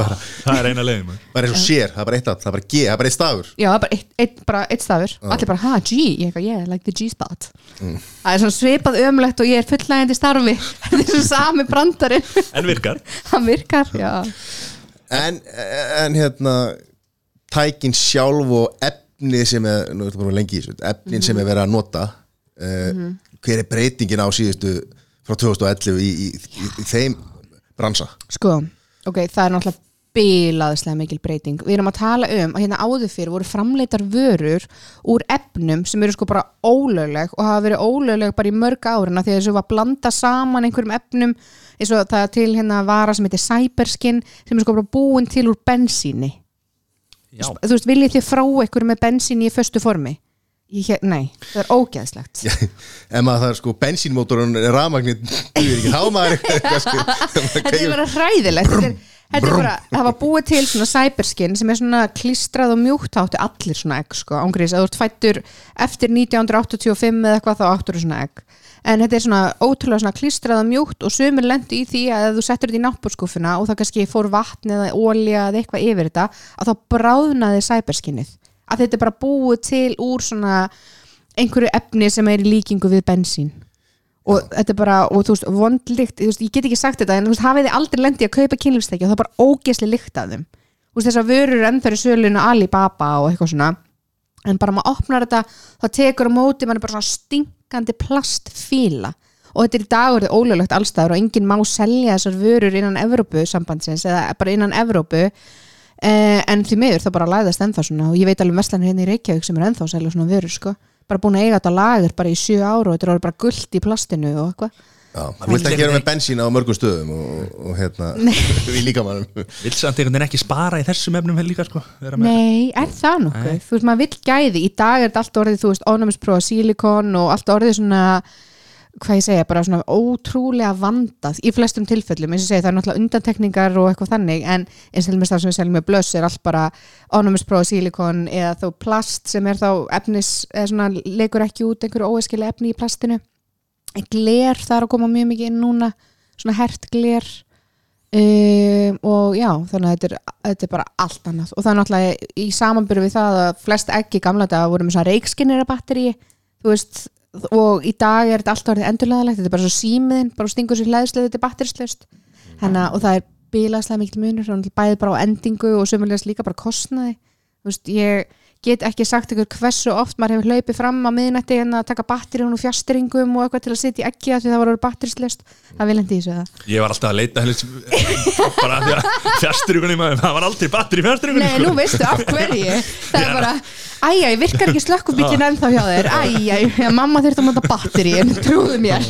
Það er eina leiðin maður. Bara eins og sér, það er bara eitt að, það er bara G, það er bara eitt stafur. það er bara eitt, eitt, bara eitt stafur og allir bara, ha, G, ég eitthvað, yeah, like the G-spot það er svona svipað ömlegt og ég er fullnægandi starfi. Þetta er svo sami brandarinn. En virkar? Hann virkar, já. En, en hérna, tækin sjálf og efnið sem er, nú ertu bara lengi í þessu, efnin sem er verið að nota, uh, hver er breytingin á síðustu frá 2011 í, í, í, í þeim bransa? Sko, ok, það er náttúrulega bilaðislega mikil breyting. Við erum að tala um að hérna áður fyrir voru framleitar vörur úr efnum sem eru sko bara ólögleg og hafa verið ólögleg bara í mörg árina því að þessu var að blanda saman einhverjum efnum eins og það til hérna vara sem heitir Cyberskin sem er sko bara búin til úr bensíni. Já, Þú veist, viljið þið frá einhverjum með bensíni í föstu formi? Ég, nei, það er ógeðslegt. ef maður það er sko bensínmótorun er rafmagnir duðir ekki, þá maður kannski, þetta er bara hræðilegt. Þetta er, þetta er bara, það var búið til svona cyberskin sem er svona klistrað og mjúkt áttu allir svona egg sko, ángriðis að þú ert fættur eftir 1985 eða eitthvað þá áttur þú svona egg en þetta er svona ótrúlega svona klistrað og mjúkt og sömur lendu í því að þú settur þetta í náttbúrskúfuna og það kannski fór vatn eða olja eða eitthvað yfir þetta að þá bráðnaði cyberskinnið. Að þetta er bara búið til úr svona einhverju efni sem er í líkingu við bensín. Og þetta er bara, og þú veist, vondlikt ég get ekki sagt þetta, en þú veist, hafið þið aldrei lendi að kaupa kynlífstæki og það er bara ógesli lykt af þeim. Þú veist, þessar vörur eru ennþá í sölun og Alibaba og eitthvað svona. En bara maður opnar þetta, það tekur á móti mann er bara svona stinkandi plastfíla. Og þetta er í dag orðið ólöglegt allstæður og enginn má selja þessar vörur innan Evrópu sambandsins eða bara innan Evrópu eh, en því miður það bara læðast ennþá svona. Og ég veit alveg veslanir hérna í Reykjavík sem er ennþá selja svona vörur sko. Bara búin að eiga þetta lager bara í sjö ára og þetta er orðið bara gullt í plastinu og eitthvað þú vilt ekki gera með bensín á mörgum stöðum og, og hérna, við líka mannum Vill samt einhvern veginn ekki spara í þessum efnum líka sko Vera með- Nei, er það nokkuð? Þú veist, maður vill gæði. Í dag er þetta allt orðið, þú veist, ónæmisprófa silikon og allt orðið svona hvað ég segja, bara svona ótrúlega vandað í flestum tilfellum, eins og segi það er náttúrulega undantekningar og eitthvað þannig en eins og með það sem við seljum með blöss er allt bara ónæmisprófa silikon eða þó plast sem er þá efnis eða svona gler, það er að koma mjög mikið inn núna svona hert gler. Um, og já þannig að þetta er, þetta er bara allt annað. Og það er náttúrulega í samanbyrju við það að flest ekki gamla þetta voru með svona reikskinnira batteri þú veist og í dag er þetta allt orðið endurlegaðalegt þetta er bara svo símiðin, bara stingur sér hlæðslega þetta er batterislaust. Hanna, og það er bílaslega mikil munur, þannig að bæði bara á endingu og sömulegast líka bara kostnaði. Þú veist, ég get ekki sagt ykkur hversu oft maður hefur hlaupið fram á miðnætti en að taka batterjum og fjastringum og eitthvað til að setja í ekki því það var orðið batterislaust það vil endi í þessu það Ég var alltaf að leita helst, bara því að fjastrygunni maður, það var aldrei batteri í fjastrygunni Nei, nú veistu af hverju. Það er bara, æjæ, virkar ekki slökkubíkin ennþá hjá þér? Æjæ, mamma þurfti að monta batteri en trúðu mér.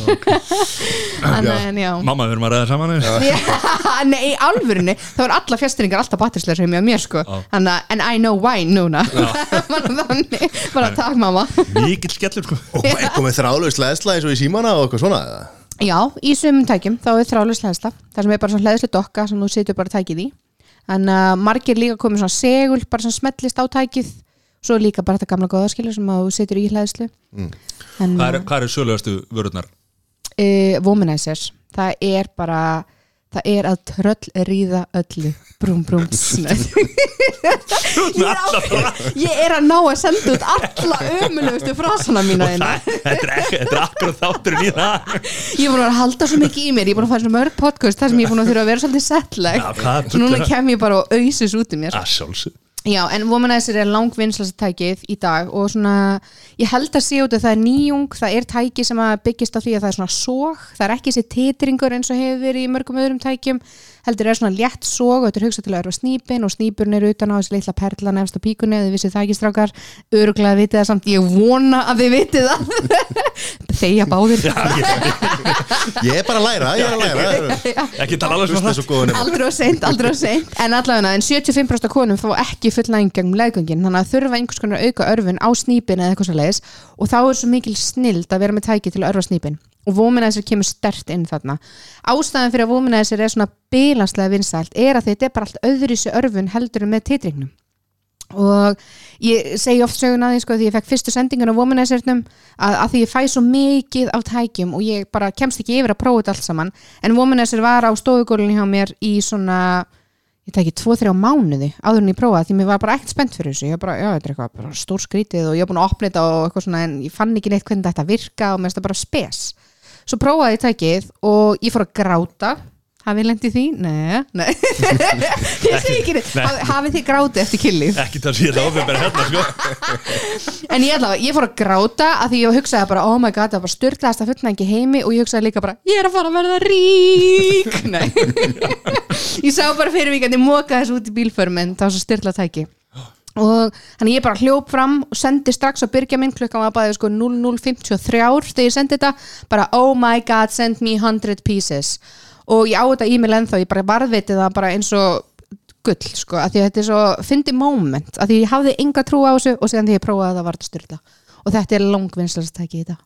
Já. Mamma, erum að ræða saman Nei, í alvörunni Það var alla fjastringar alltaf batterislega sem ég á mér sko. Að, en I know why núna Bara takk mamma. Mikill skellur sko. Og er komið þrálaust leðsla eins og í símana og eitthvað svona eða? Já, í sumum tækjum þá er þrálega hlæðsla Það sem er bara svona hlæðslu dokka sem þú setur bara tækið í. Þannig að margir líka komið svona segul bara sem smellist á tækið. Svo líka bara þetta gamla góðaskilur sem að þú setur í hlæðslu mm. en, Hvað er, hvað er sölugastu vörurnar? uh, Womanizer. Það er bara það er að tröll ríða öllu. Brúm snöð ég, er að ná að senda út alla ömulegustu frasana mína hérna. Þetta er, akkurat þátturinn í það ég er búin að halda svo mikið í mér. Ég er búin að fara svona mörg podcast þar sem ég er búin að þurfa að vera svolítið settleg. Núna kem ég bara og auðsis út í mér. Sjálfsög Já, en Womanizer er langvinnslast tækið í dag og svona, ég held að sé út að það er nýjung, það er tæki sem byggist á því að það er svona sóg, það er ekki þessi titringur eins og hefur verið í mörgum öðrum tækjum, heldur er svona létt sóg og þetta er hugsað til að örfa snýpin og snýpurinn er utan á þessi litla perla nefnst á píkunni, þið vissið það ekki strákar, öruglega vitið það samt, ég vona að þið vitið það, þeia báðir. Ég er bara að læra, ég er að læra. Ekki tala alveg svona. Nema aldrei og seint, aldrei og seint. En allavega, en 75% af konum fá ekki fullnæging gegnum leggöngin, þannig að þurfa einhvers konar auka örfun á snýpin eða eitthvað svo leiðis og þá er svo mikil snild að vera með tæki til að örfa snýpin og Womanizer kemur stert inn þarna. Ástæðan fyrir að Womanizer er svona bilanslega vinsælt er að þetta er bara allt öðru í örfun heldur með titringnum. Og ég segi oft sögun að því sko því ég fekk fyrstu sendingun á Womanizernum að, að því ég fæ svo mikið af tækjum og ég bara kemst ekki yfir að prófa þetta allt saman. En Womanizer var á stofugólunni hjá mér í svona ég tæki 2-3 mánuði áður en ég prófaði því mér var bara ekkert spennt fyrir þessu. Ég var bara, já þetta er eitthvað bara stór skrítið og ég var búin að opna þetta og eitthvað svona en ég fann ekki neitt hvernig þetta virka og mér finnst það bara spes svo prófaði ég tækið og ég fór að gráta. Hafið lendi því? Nei, nei. Ég segi ekki Nei. Hafið- þið grátið eftir killið? Ekki þetta ofið bara hérna sko. En ég ætla ég fór að gráta að því ég hugsaði bara, oh my god, það var styrlaðast að fullnægi heimi og ég hugsaði líka bara, ég er að fara að verða rík. Ég sá bara fyrir vikandi móka þessu út í bílförminn, það var svo styrlað tæki og þannig ég bara hljóp fram og sendi strax á byrgja minn klukkan var bara sko 0053 þegar ég sendi þetta bara oh my god send me 100 pieces. Og ég á þetta e-mail ennþá ég bara varðveiti það bara eins og gull sko, að því að þetta er svo fyndi moment, að því ég hafði enga trú á þessu og síðan því ég prófaði að það var styrla og þetta er langvinnslast tæki í þetta.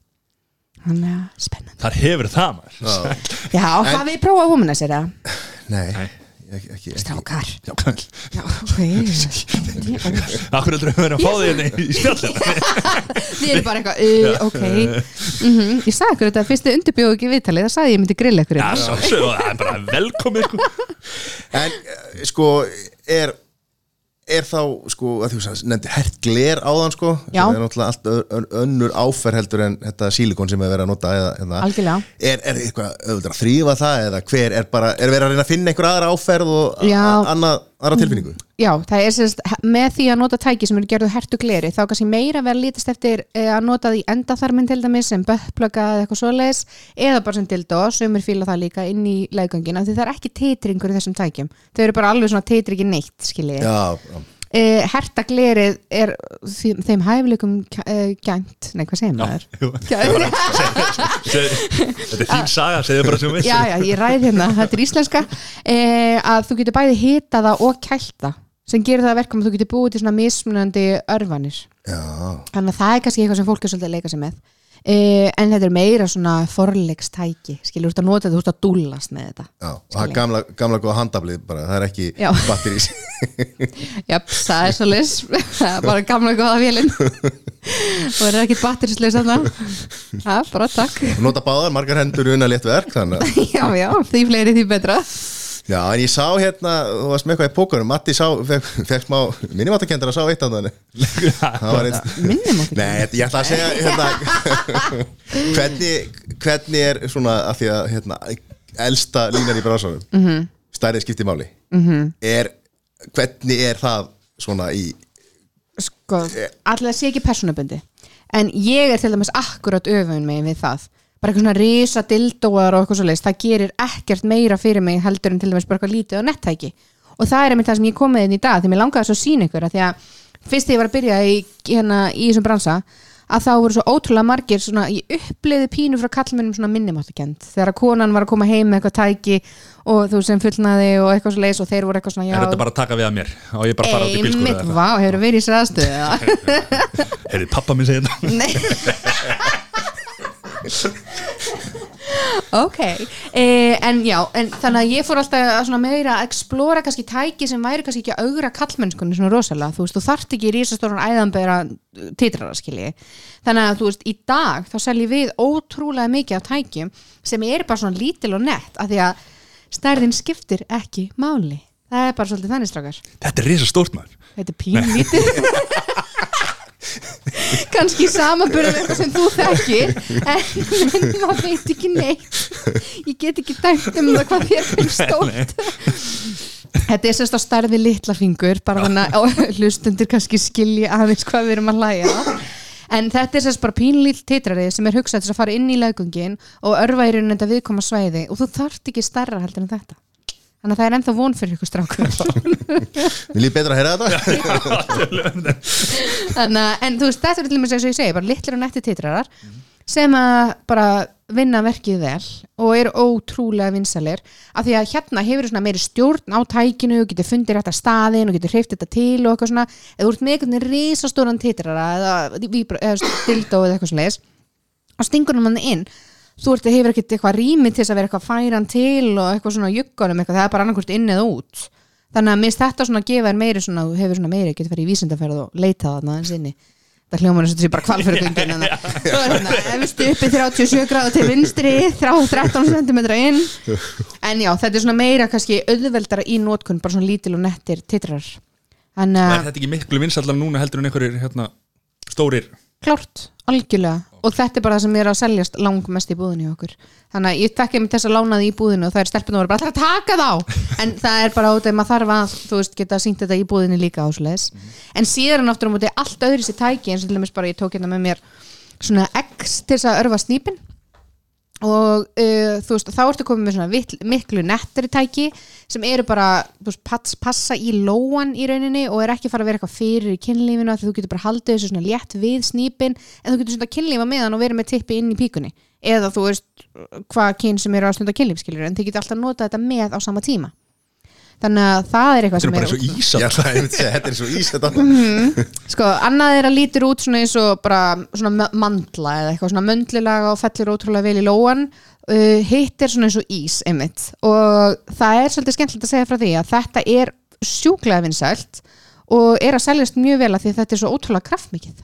Þannig að spennandi. Þar hefur það maður. Já, hafið þið prófað hómina sér það? Nei, Nei. Ekki, ekki, ekki. Strákar. Já, Já, Akkur heldur við verið að fá því hérna í spjallina Þið eru bara eitthvað, uh, ok. Mm Ég sagði ykkur þetta fyrstu undirbjóðu ekki viðtalið það sagði ég myndi grilla ykkur Já, hérna. er bara velkomið sko. En eh, sko, er er þá, sko, að þú sagði nefndi hert gler áðan, sko Já. sem er náttúrulega allt önnur áferð heldur en þetta sílikon sem er verið að nota eða, eða. Algjörlega. Er, er eitthvað auðvitað að þrýfa það eða hver er bara, er verið að reyna að finna einhver aðra áferð og annað, aðra tilfinningu. Já, það er sérst með því að nota tæki sem eru gerðu hertu gleri þá kannski meira verið að lítast eftir eh, að nota því endaþarminn til dæmis sem böppplöka eða eitthvað svoleiðis eða bara sem dildó, sumir fíla það líka inn í leggöngina því það er ekki titringur í þessum tækjum. Þau eru bara alveg svona titri ekki neitt skiljið Já, já. Eh, herta glerið er því, þeim hæfileikum eh, gænt nei hvað segir maður. Gænt. Þetta er þín saga, segðu bara sem þú veist já já ég ræði hérna, þetta er íslenska eh, að þú getur bæði hita það og kælta sem gerir það að verkum að þú getur búið til svona mismunandi örfanir já. þannig að það er kannski eitthvað sem fólk er svolítið að leika sig með eh, en þetta er meira svona forleikstæki skilur þú ert að nota þetta, þú ert að dúllast með þetta Já, og það er gamla, gamla góða handablið bara, það er ekki batterís Japp, það er svo lis það er bara gamla góða vélinn og er ekkit batterisleis þarna? Já, bara takk. Nota báðar, margar hendur unna létt verk þannig að Já, já, því fleiri því betra Já, en ég sá hérna, þú varst með eitthvað í pókarum Matti sá, fekk, fekk smá minnumáttakendara sá eitt af þannig okkur Nei, ég ætla að segja hérna, hvernig, hvernig er svona að því að hérna, elsta línan í bransanum mm -hmm. stærri skipti máli. Mm -hmm. er, hvernig er það svona í sko, allir sé ekki persónubundi en ég er til dæmis akkurat öfun megin við það bara eitthvað svona risa dildóar og eitthvað svo leist það gerir ekkert meira fyrir mig heldur en til dæmis bara eitthvað lítið á nettæki. Og það er einmitt það sem ég komið inn í dag því mér langaði svo að sína ykkur að því að fyrst þegar ég var að byrja í, hérna, í þessum bransa að þá voru svo ótrúlega margir svona, ég uppliði pínu frá kallmennum svona minnumáttakend þegar að konan var að koma heim með eitthvað tæki og þú sem fullnaði og eitthvað svo leis og þeir voru eitthvað svona já, Er þetta bara að taka við að mér? Og ég bara fara út í bílskúr Einmitt, vá, hefur verið í sér aðstöðu Heyrði, pappa minn segja þetta. Nei Ok, eh, en já en þannig að ég fór alltaf að meira að explora kannski tæki sem væri kannski ekki að augra kallmennskunni svona rosalega. Þú veist, þú þarft ekki í rísastóran æðanbera titrara skilji þannig að þú veist, í dag þá seljum við ótrúlega mikið af tækjum sem er bara svona lítil og nett af því að stærðin skiptir ekki máli. Það er bara svolítið þannig strákar. Þetta er risa stórt maður. Þetta er pínu lítið kannski samanbyrðum eitthvað sem þú þekkir en maður veit ekki neitt. Ég get ekki dæmt um það hvað þér finnst stórt. Þetta er sérst á stærði litla fingur bara þannig að hlustundir kannski skilji aðeins hvað við erum að hlæja. En þetta er sérst bara pínlíl titrari sem er hugsað til að fara inn í laugungin og í raunin þetta viðkoma svæði og þú þarft ekki stærra heldur en þetta þannig að það er ennþá von fyrir ykkur strákur Mér líf betra að heyra þetta. Þannig að, en þú veist, þetta er til dæmis eins og ég segi, bara litlir og netti titrarar sem að bara vinna verkið vel og eru ótrúlega vinsalir af því að hérna hefur svona meiri stjórn á tækinu og getur fundið rétt að staðin og getur hreift þetta til og eitthvað svona. Eða þú ert með einhvern veginn risastóran titrara eða, víbra- eða dildó eða eitthvað svona og stingur hann inn þú ert hefur ekkert eitthvað rými til þess að vera eitthvað færan til og eitthvað svona juggunum eitthvað, það er bara annarkvort inn eða út. Þannig að minnst þetta svona gefa þér meiri svona, þú hefur svona meiri, getur farið í vísindaferð og leita þarna aðeins inni. Það hljómar eins og þetta sé bara kvalfyrirgöngin en það er efstu uppi 37 gráðu til vinstri, 13 cm inn. En já, þetta er svona meira kannski auðveldara í nótkun bara svona lítil og nettir titrar. Þannig Er að þetta ekki miklu vinsallar núna heldur en einhverjir hérna, stórir? Klárt, algjörlega og þetta er bara það sem er að seljast langmest í búðinu okkur. Þannig að ég tekki mig þess að lána því í búðinu og það er stelpunum að vera bara "Það er að taka þá? En það er bara út af maður þarf að þú veist geta sínt þetta í búðinu líka ásleis en síðan aftur á móti allt öðru sér tæki eins og til dæmis bara ég tók hérna með mér svona X til þess að örfa snýpin og uh, þú veist, þá ertu komið með svona vitl, miklu nettari tæki sem eru bara, þú veist, pass, passa í lóan í rauninni og er ekki fara að vera eitthvað fyrir í kynlífinu því þú getur bara haldið þessu svona létt við snýpin en þú getur svona kynlífa með hann og verið með tippi inn í píkunni. Eða þú veist hvað kyn sem eru að stunda kynlífskiljur en þið getur alltaf notað þetta með á sama tíma þannig að það er eitthvað Þetta er sem bara eins og segja, þetta er svo ís þetta Sko, annað er að lítur út svona eins og bara svona mandla eða eitthvað svona möndlilaga og fellir ótrúlega vel í lóan. Uh, hitt er svona eins og ís einmitt. Og það er svolítið skemmtilegt að segja frá því að þetta er sjúklega vinsælt og er að seljast mjög vel að því að þetta er svo ótrúlega kraftmikið.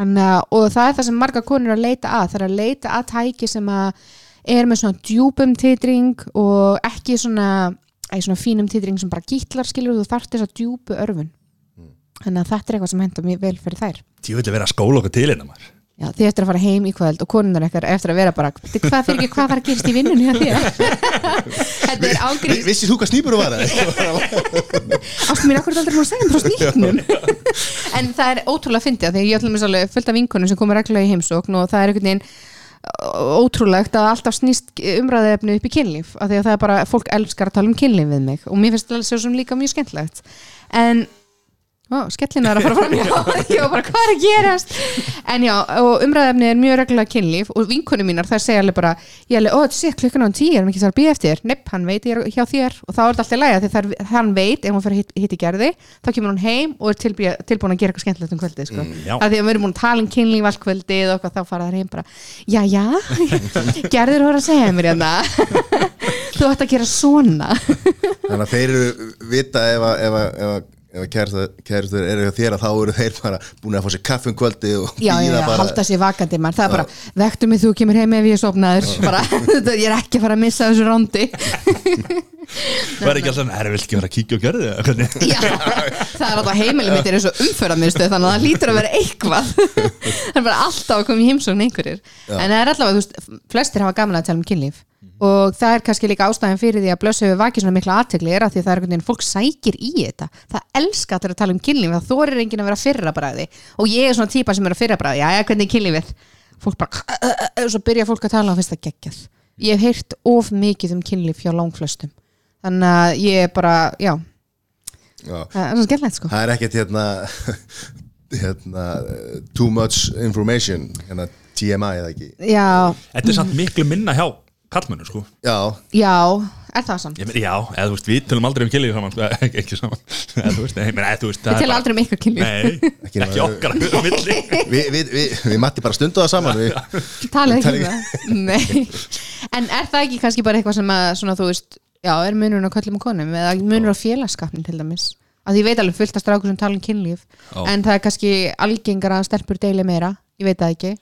Þannig, að- og það er það sem marga konur er að leita að. Það er að leita að tæki sem að er með svona djúpum titring og ekki svona, ekki svona fínum titring sem bara gítlar skilur þú þarft þess að djúpu örfun þannig að þetta er eitthvað sem henda mjög vel fyrir þær. Ég vil vera að skóla okkur til hérna maður. Já, þið eftir að fara heim í kvöld og konunar ekkert eftir að vera bara "Bíddu, hvað fyrir ekki, hvað var að gerast í vinnunni hjá þér? Þetta er ágrís Vissir þú hvað snýpur þú var? Ástum mér akkur aldrei hún að segja frá snýknum En það er ótrúlega fyndið af því að ég ætlum alveg fullt af vinkonum sem komur reglulega í heimsókn og það er einhvern veginn ótrúlegt að alltaf snýst umræðefni upp í kynlíf af því að það er bara, fólk elskar að tala um kynlíf við mig og mér finnst það svo sem líka mjög skemmtlegt en Ó, skellina er að fara fram. Já, bara hvað er að gerast? En já, og umræðefni er mjög reglulega kynlíf og vinkonum mínar þær segja alveg bara ég alveg, ó, þetta sé klukkan á tíu, erum ekki þar að býja eftir nepp, hann veit ég er hjá þér og þá er þetta alltaf læga því þar, hann veit, ef hún fyrir hitt, hitt í gerði þá kemur hún heim og er tilbúin, tilbúin að gera eitthvað skemmtilegt um kvöldið sko. Mm, að því að við erum búin að tala um kynlíf allt kvöldið og þá fara þær heim bara já, já, gerður voru að segja mér hérna. Þú ætti að gera svona. Þannig að þeir eru vita ef að, ef að, að að kærastur eru hjá þér að þá eru þeir bara búin að fá sér kaffum kvöldi og já, já, bíða já, bara halda sér vakandi maður, það er bara, vektu mig þú kemur heim ef ég er sofnaður. Bara, ég er ekki að fara að missa þessu rándi Það er ekki alltaf, er vilt ekki vera að kíkja og gerði það Hvernig? já, það er alltaf heimili mitt er eins og umförðamiðstöð þannig að það lítur að vera eitthvað. Það er bara alltaf að koma í heimsókn einhverjir. En það er allavega, þú veist, að og það er kannski líka ástæðan fyrir því að blöss hefur vakið svona mikla aðtegli er að því það er einhvern veginn, fólk sækir í þetta. Það elska allir að tala um kynlíf það þorir enginn að vera fyrra bræði og ég er svona típa sem er að fyrra bræði, já, já, hvernig er kynlífið? Fólk bara, og svo byrja fólk að tala og finnst það geggjað. Ég hef heyrt of mikið um kynlíf hjá langflestum. Þannig að ég er bara, já. Já. það er svo skemmtilegt sko. Það er ekkert hérna, hérna too much information hérna TMI eða ekki? Já, Þetta er samt miklu minna hjá kallmennu sko. Já, já, er það samt? Ég meina, Já, eða þú veist, við tölum aldrei um kynlíf saman sko, ekki, ekki saman. Eða þú veist, nei, menn, eða þú veist það Við er tala bara- aldrei um ykkur kynlíf. Nei, Ekki ekki okkar á milli. Við, við, við, við matti bara stundu það saman við, Talið ekki um það. Nei. En er það ekki kannski bara eitthvað sem að svona þú veist Já, er munur á köllum og konum eða munur á félagskapnin til dæmis? Að ég veit alveg fullt að strákur sem tala um kynlíf Já. en það er kannski algengar að stelpur deili meira, ég veit það ekki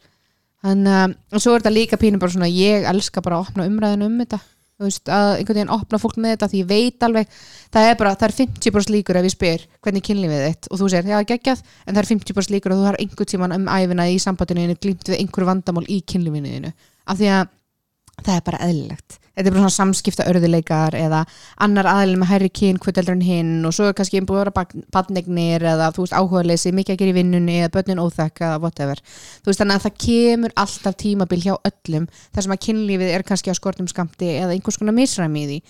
Þannig að, og svo er þetta líka pínu bara svona, ég elska bara að opna umræðinu um þetta. Þú veist, að einhvern veginn opna fólk með þetta því ég veit alveg, það er bara, það er 50% líkur ef ég spyr hvernig er kynlífið þitt og þú segir, já, geggjað, en það er 50% líkur að þú har einhvern tíman um æfina í sambandinu glýmt við einhverju vandamál í kynlífinu af því að það er bara eðlilegt þetta er bara svona samskipta örðuleikar eða annar aðeilin með hærri kyn kvöldeldur en hinn og svo er kannski búið að vera badnegnir eða þú veist áhugaðleysi, mikið að gera í vinnunni eða börnin óþekk eða whatever. Þú veist þannig að það kemur alltaf tímabil hjá öllum þar sem að kynlífið er kannski á skortum skamti eða einhvers konar misræmi í því.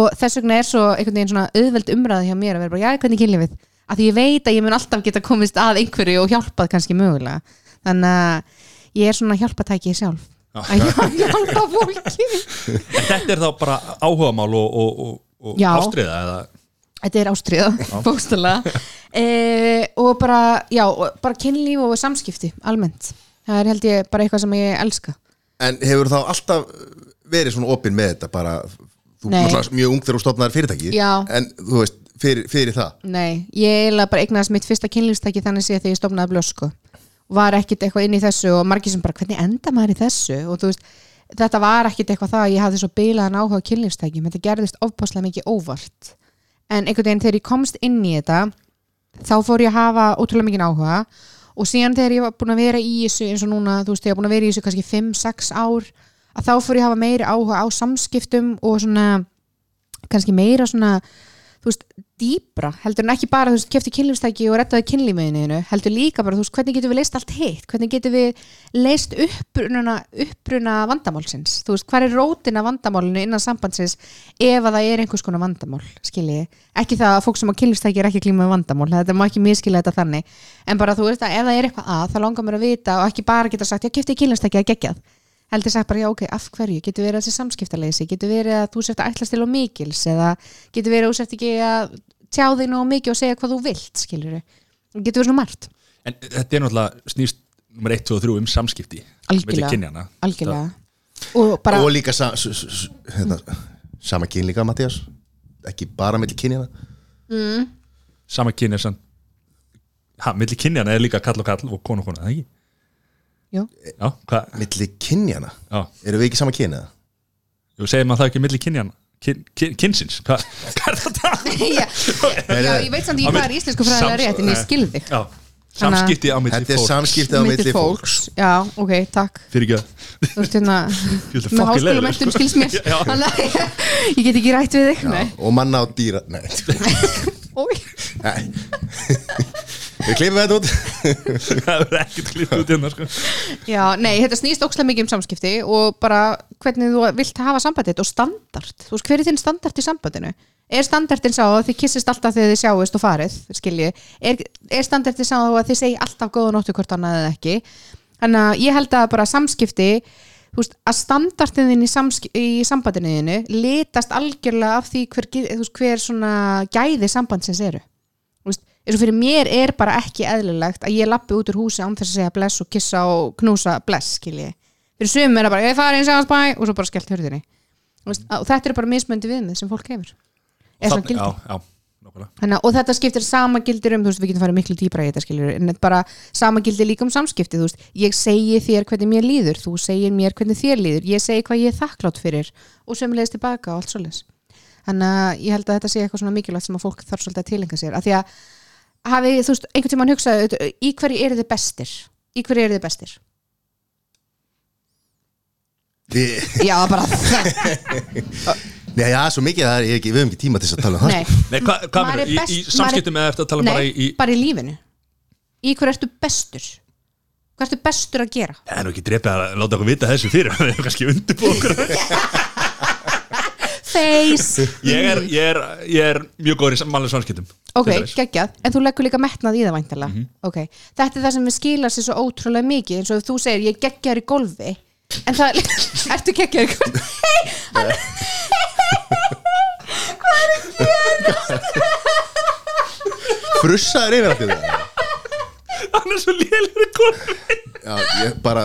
Og þess vegna er svo einhvern veginn svona auðveld umræði hjá mér að vera bara, já, hvernig er kynlífið? Að ég veit að ég mun alltaf geta komist að einhverju og hjálpað kannski mögulega. Þannig að ég er svona hjálpatæki sjálf að hjálpa fólki. En þetta er þá bara áhugamál og, og, og, og Já. ástriða eða? Þetta er ástriða bókstala e, og bara, já, og bara kynlíf og samskipti almennt. Það er held ég bara eitthvað sem ég elska. En hefur þá alltaf verið svona opinn með þetta bara, þú er mjög ung þegar þú stofnaðir fyrirtæki Já. en þú veist, fyrir, fyrir það? Nei, ég eiginlega bara eignast mitt fyrsta kynlífstæki þannig sé þegar ég stofnaði blösku var ekkit eitthvað inn í þessu og margir sem bara hvernig enda maður í þessu? Og þú veist, þetta var ekkit eitthvað það að ég hafði svo bilaðan áhuga á kynlífstækjum. Þetta gerðist ofpáslega mikið óvart. En einhvern veginn þegar ég komst inn í þetta þá fór ég að hafa ótrúlega mikið áhuga. Og síðan þegar ég var búin að vera í þessu eins og núna, þú veist, ég var búin að vera í þessu kannski 5-6 ár að þá fór ég að hafa meiri áhuga á samskiptum og svona kannski meira svona þú veist, dýbra, heldur en ekki bara þú veist, kefti kynlífstæki og rettaði kynlífiðinu heldur líka bara, þú veist, hvernig getum við leist allt hitt? Hvernig getum við leist uppruna, uppruna vandamálsins? Þú veist, hvað er rótin af vandamálinu innan sambandsins ef að það er einhvers konar vandamál skiljiði, ekki það að fólk sem á kynlífstæki er ekki klíma með vandamál, þetta má ekki miskilja þetta þannig, en bara þú veist að ef það er eitthvað að, þá langar mér að vita og ekki bara geta sagt, já, kefti kynlífstæki að geggjað heldur sagt bara, já ok, af hverju, getur verið þessi samskiptaleysi, getur verið að þú sért að ætlast til og mikils eða getur verið að þú sért ekki að tjá þig nú mikið og segja hvað þú vilt, skilur getur verið svona margt, En þetta er náttúrulega snýst nummer 1, 2 og 3 um samskipti Algjörlega. algjörlega. Og bara, og líka sa, s, s, s, hérna, sama kyn líka Mattias ekki bara milli kynjana Það- Sama kyn er samt Ha, milli kynjana er líka kall og kall og konu og konu, það ekki? Jú, Já, hvað? milli kynjana, Já, eru við ekki sama kyn eða? þú segir maður það ekki milli kynjana kyn, kyn, kynsins, hvað, hvað er þetta? já, já, ég veit samt ég hvað er íslensku fræðilega rétt en ég skilði samskipti á milli þetta er fólks. samskipti á milli fólks. já, ok, takk. Fyrir ekki að þú veist hérna, er með háskólamöntum sko. skils mér. Já. þannig að ég get ekki rætt við þig. Nei, og manna á dýra nei. Við klippum þetta út. Það er ekkert klipp út hérna sko. Já, nei, þetta snýst ókslega mikið um samskipti og bara hvernig þú vilt hafa sambandið og standard, þú veist, hver er þinn standard í sambandinu? Er standardin sá að þið kissist alltaf þegar þið sjáist og farið, skilji er, er standardin sá að þið segi alltaf góða nóttu hvort annað eða ekki? Þannig að ég held að bara samskipti þú veist, að standardin þinn í, í sambandinu þínu litast algjörlega af því hver, veist, hver svona gæði sambandsins eru eins og fyrir mér er bara ekki eðlilegt að ég lappi út úr húsi án þess að segja bless og kissa og knúsa bless, skilji fyrir sumum er það bara, ég fari eins og bæ og svo bara skellt hörðinni og þetta er bara mismöndi viðmið sem fólk hefur. Er svona gildi. Já, já, að- og þetta skiptir sama gildir um, þú veist, við getum farið miklu dýbra í þetta skiljur, en bara sama gildir líka um samskipti, þú veist, ég segi þér hvernig mér líður, þú segir mér hvernig þér líður ég segi hvað ég er þakklátt fyrir og sömulegist tilbaka og allt svoleiðis. Þannig að ég held að þetta sé eitthvað svona mikilvægt sem að fólk þarf svolítið að tilenga sér, af því að hafi, þú veist, einhvern tímann hugsað í hverju eru þið bestir, í hverju eru þið bestir? Já, bara, Nei, já, svo mikið að það er ég ekki, við höfum ekki tíma til þess að tala um það nei. Nei, hvað hva Maður er í, best- í er- samskiptum eða eftir að tala nei, bara í, í bara í lífinu. Í hverju ertu bestur? Hvað ertu bestur að gera? Það er nú ekki drepið að láta okkur vita þessu fyrir Við erum kannski undirbúið okkur face. Ég er, ég, er, ég er mjög góður í mannlega samskiptum Ok, geggjað, en þú leggur líka metnað í það væntalega Mhm. Ok, þetta er það sem við skilar sér svo ótrúlega mikið eins og þú segir ég geggjar í golfi. En það, ertu geggjar í golfi? Hei, Frussaður yfir allt í það? Hann er svo lélir í golfi. Já, ég bara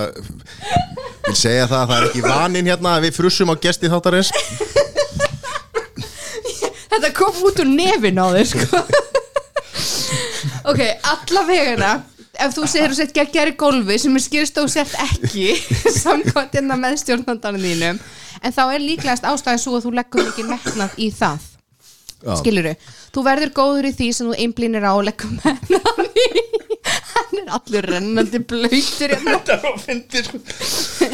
vil segja það að það er ekki vanin hérna að við frussum á gesti þáttarins þetta kom út úr nefin á þér sko. Ok, alla vegana ef þú segir þú sett geggjar í golfi sem er skýrst og sett ekki samkvæmt innan með stjórnandarinn þínum en þá er líklegast ástæðið svo að þú leggur mikið metnað í það. Skiluru, þú verður góður í því sem þú einblínir á og leggur metnað í hann er allur rennandi blöytur hérna. Þetta er að fyndi sko.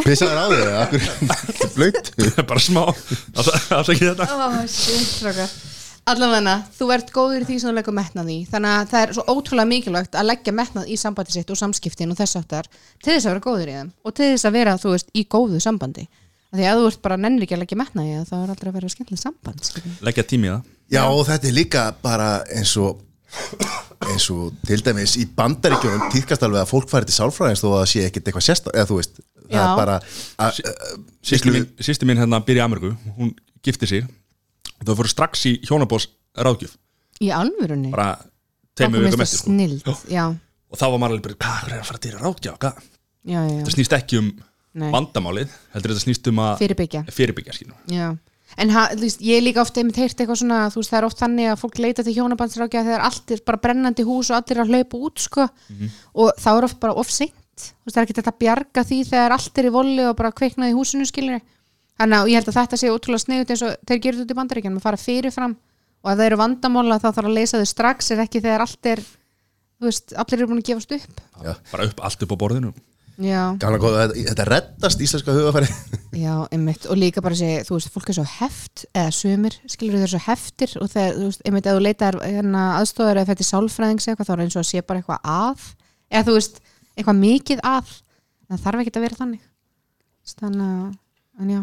Pissaður á þig, akkur Blöyt Bara smá Afsækið þetta. Oh, shit, allavega, þú ert góður í því sem þú leggur metnað í. Þannig að það er svo ótrúlega mikilvægt að leggja metnað í sambandi sitt og samskiptin og þess áttar til þess að vera góður í þeim og til þess að vera, þú veist, í góðu sambandi. Af því að þú ert bara nennir ekki að leggja metnað í það þá er aldrei að vera skemmtileg samband. Leggja tími í það. Já, og þetta er líka bara eins og eins og til dæmis í bandaríkjunum týðkast alveg að fólk færi til sálfræðins þó að það sé ekkit eitthvað sérsta eða þú veist, það Já. er bara að, Sýsti mín, sýsti mín hérna byrja í Ameríku Hún gifti sig og þau fóru strax í hjónabós ráðgjöf í alvörunni bara Okkur vikum finnst eftir það sko. snild Já. já, og þá var maður alveg bara, hvað er að fara til ráðgjöf hvað? já, já, það já. snýst ekki um Nei. vandamálið heldur þetta snýst um að fyrirbyggja fyrirbyggja skilur. Já, en ha, veist, ég líka ofta einmitt heyrt eitthvað svona, þú veist, það er oft þannig að fólk leita til hjónabandsrákja þegar allt er bara brennandi hús og allir er að hlaupa út, sko. Og þá er oft bara of seint. Þú veist, það er ekki þetta að bjarga því þegar allt er í voli og bara kveiknaði húsinu, skilur þannig að ég held að þetta sé ótrúlega sniðut eins og þeir gerir þetta út í bandaríkjanum að fara fyrirfram og ef það eru vandamála þá þarf að leysa þau strax er ekki þegar allt er þú veist, allir eru búin að gefast upp. Já. bara upp allt upp á borðinu góða, þetta, þetta reddast íslenska hugafæri Já, einmitt, og líka bara sé, þú veist, fólk er svo heft eða sumir, skilur þau svo heftir og þegar, þú veist, einmitt, ef þú leitar hérna, aðstofar eða fyrir sálfræðings eitthvað þá er eins og að sé bara eitthvað að eða þú veist, eitthvað mikið að. Það þarf ekki að vera þannig. Þannig að, en já.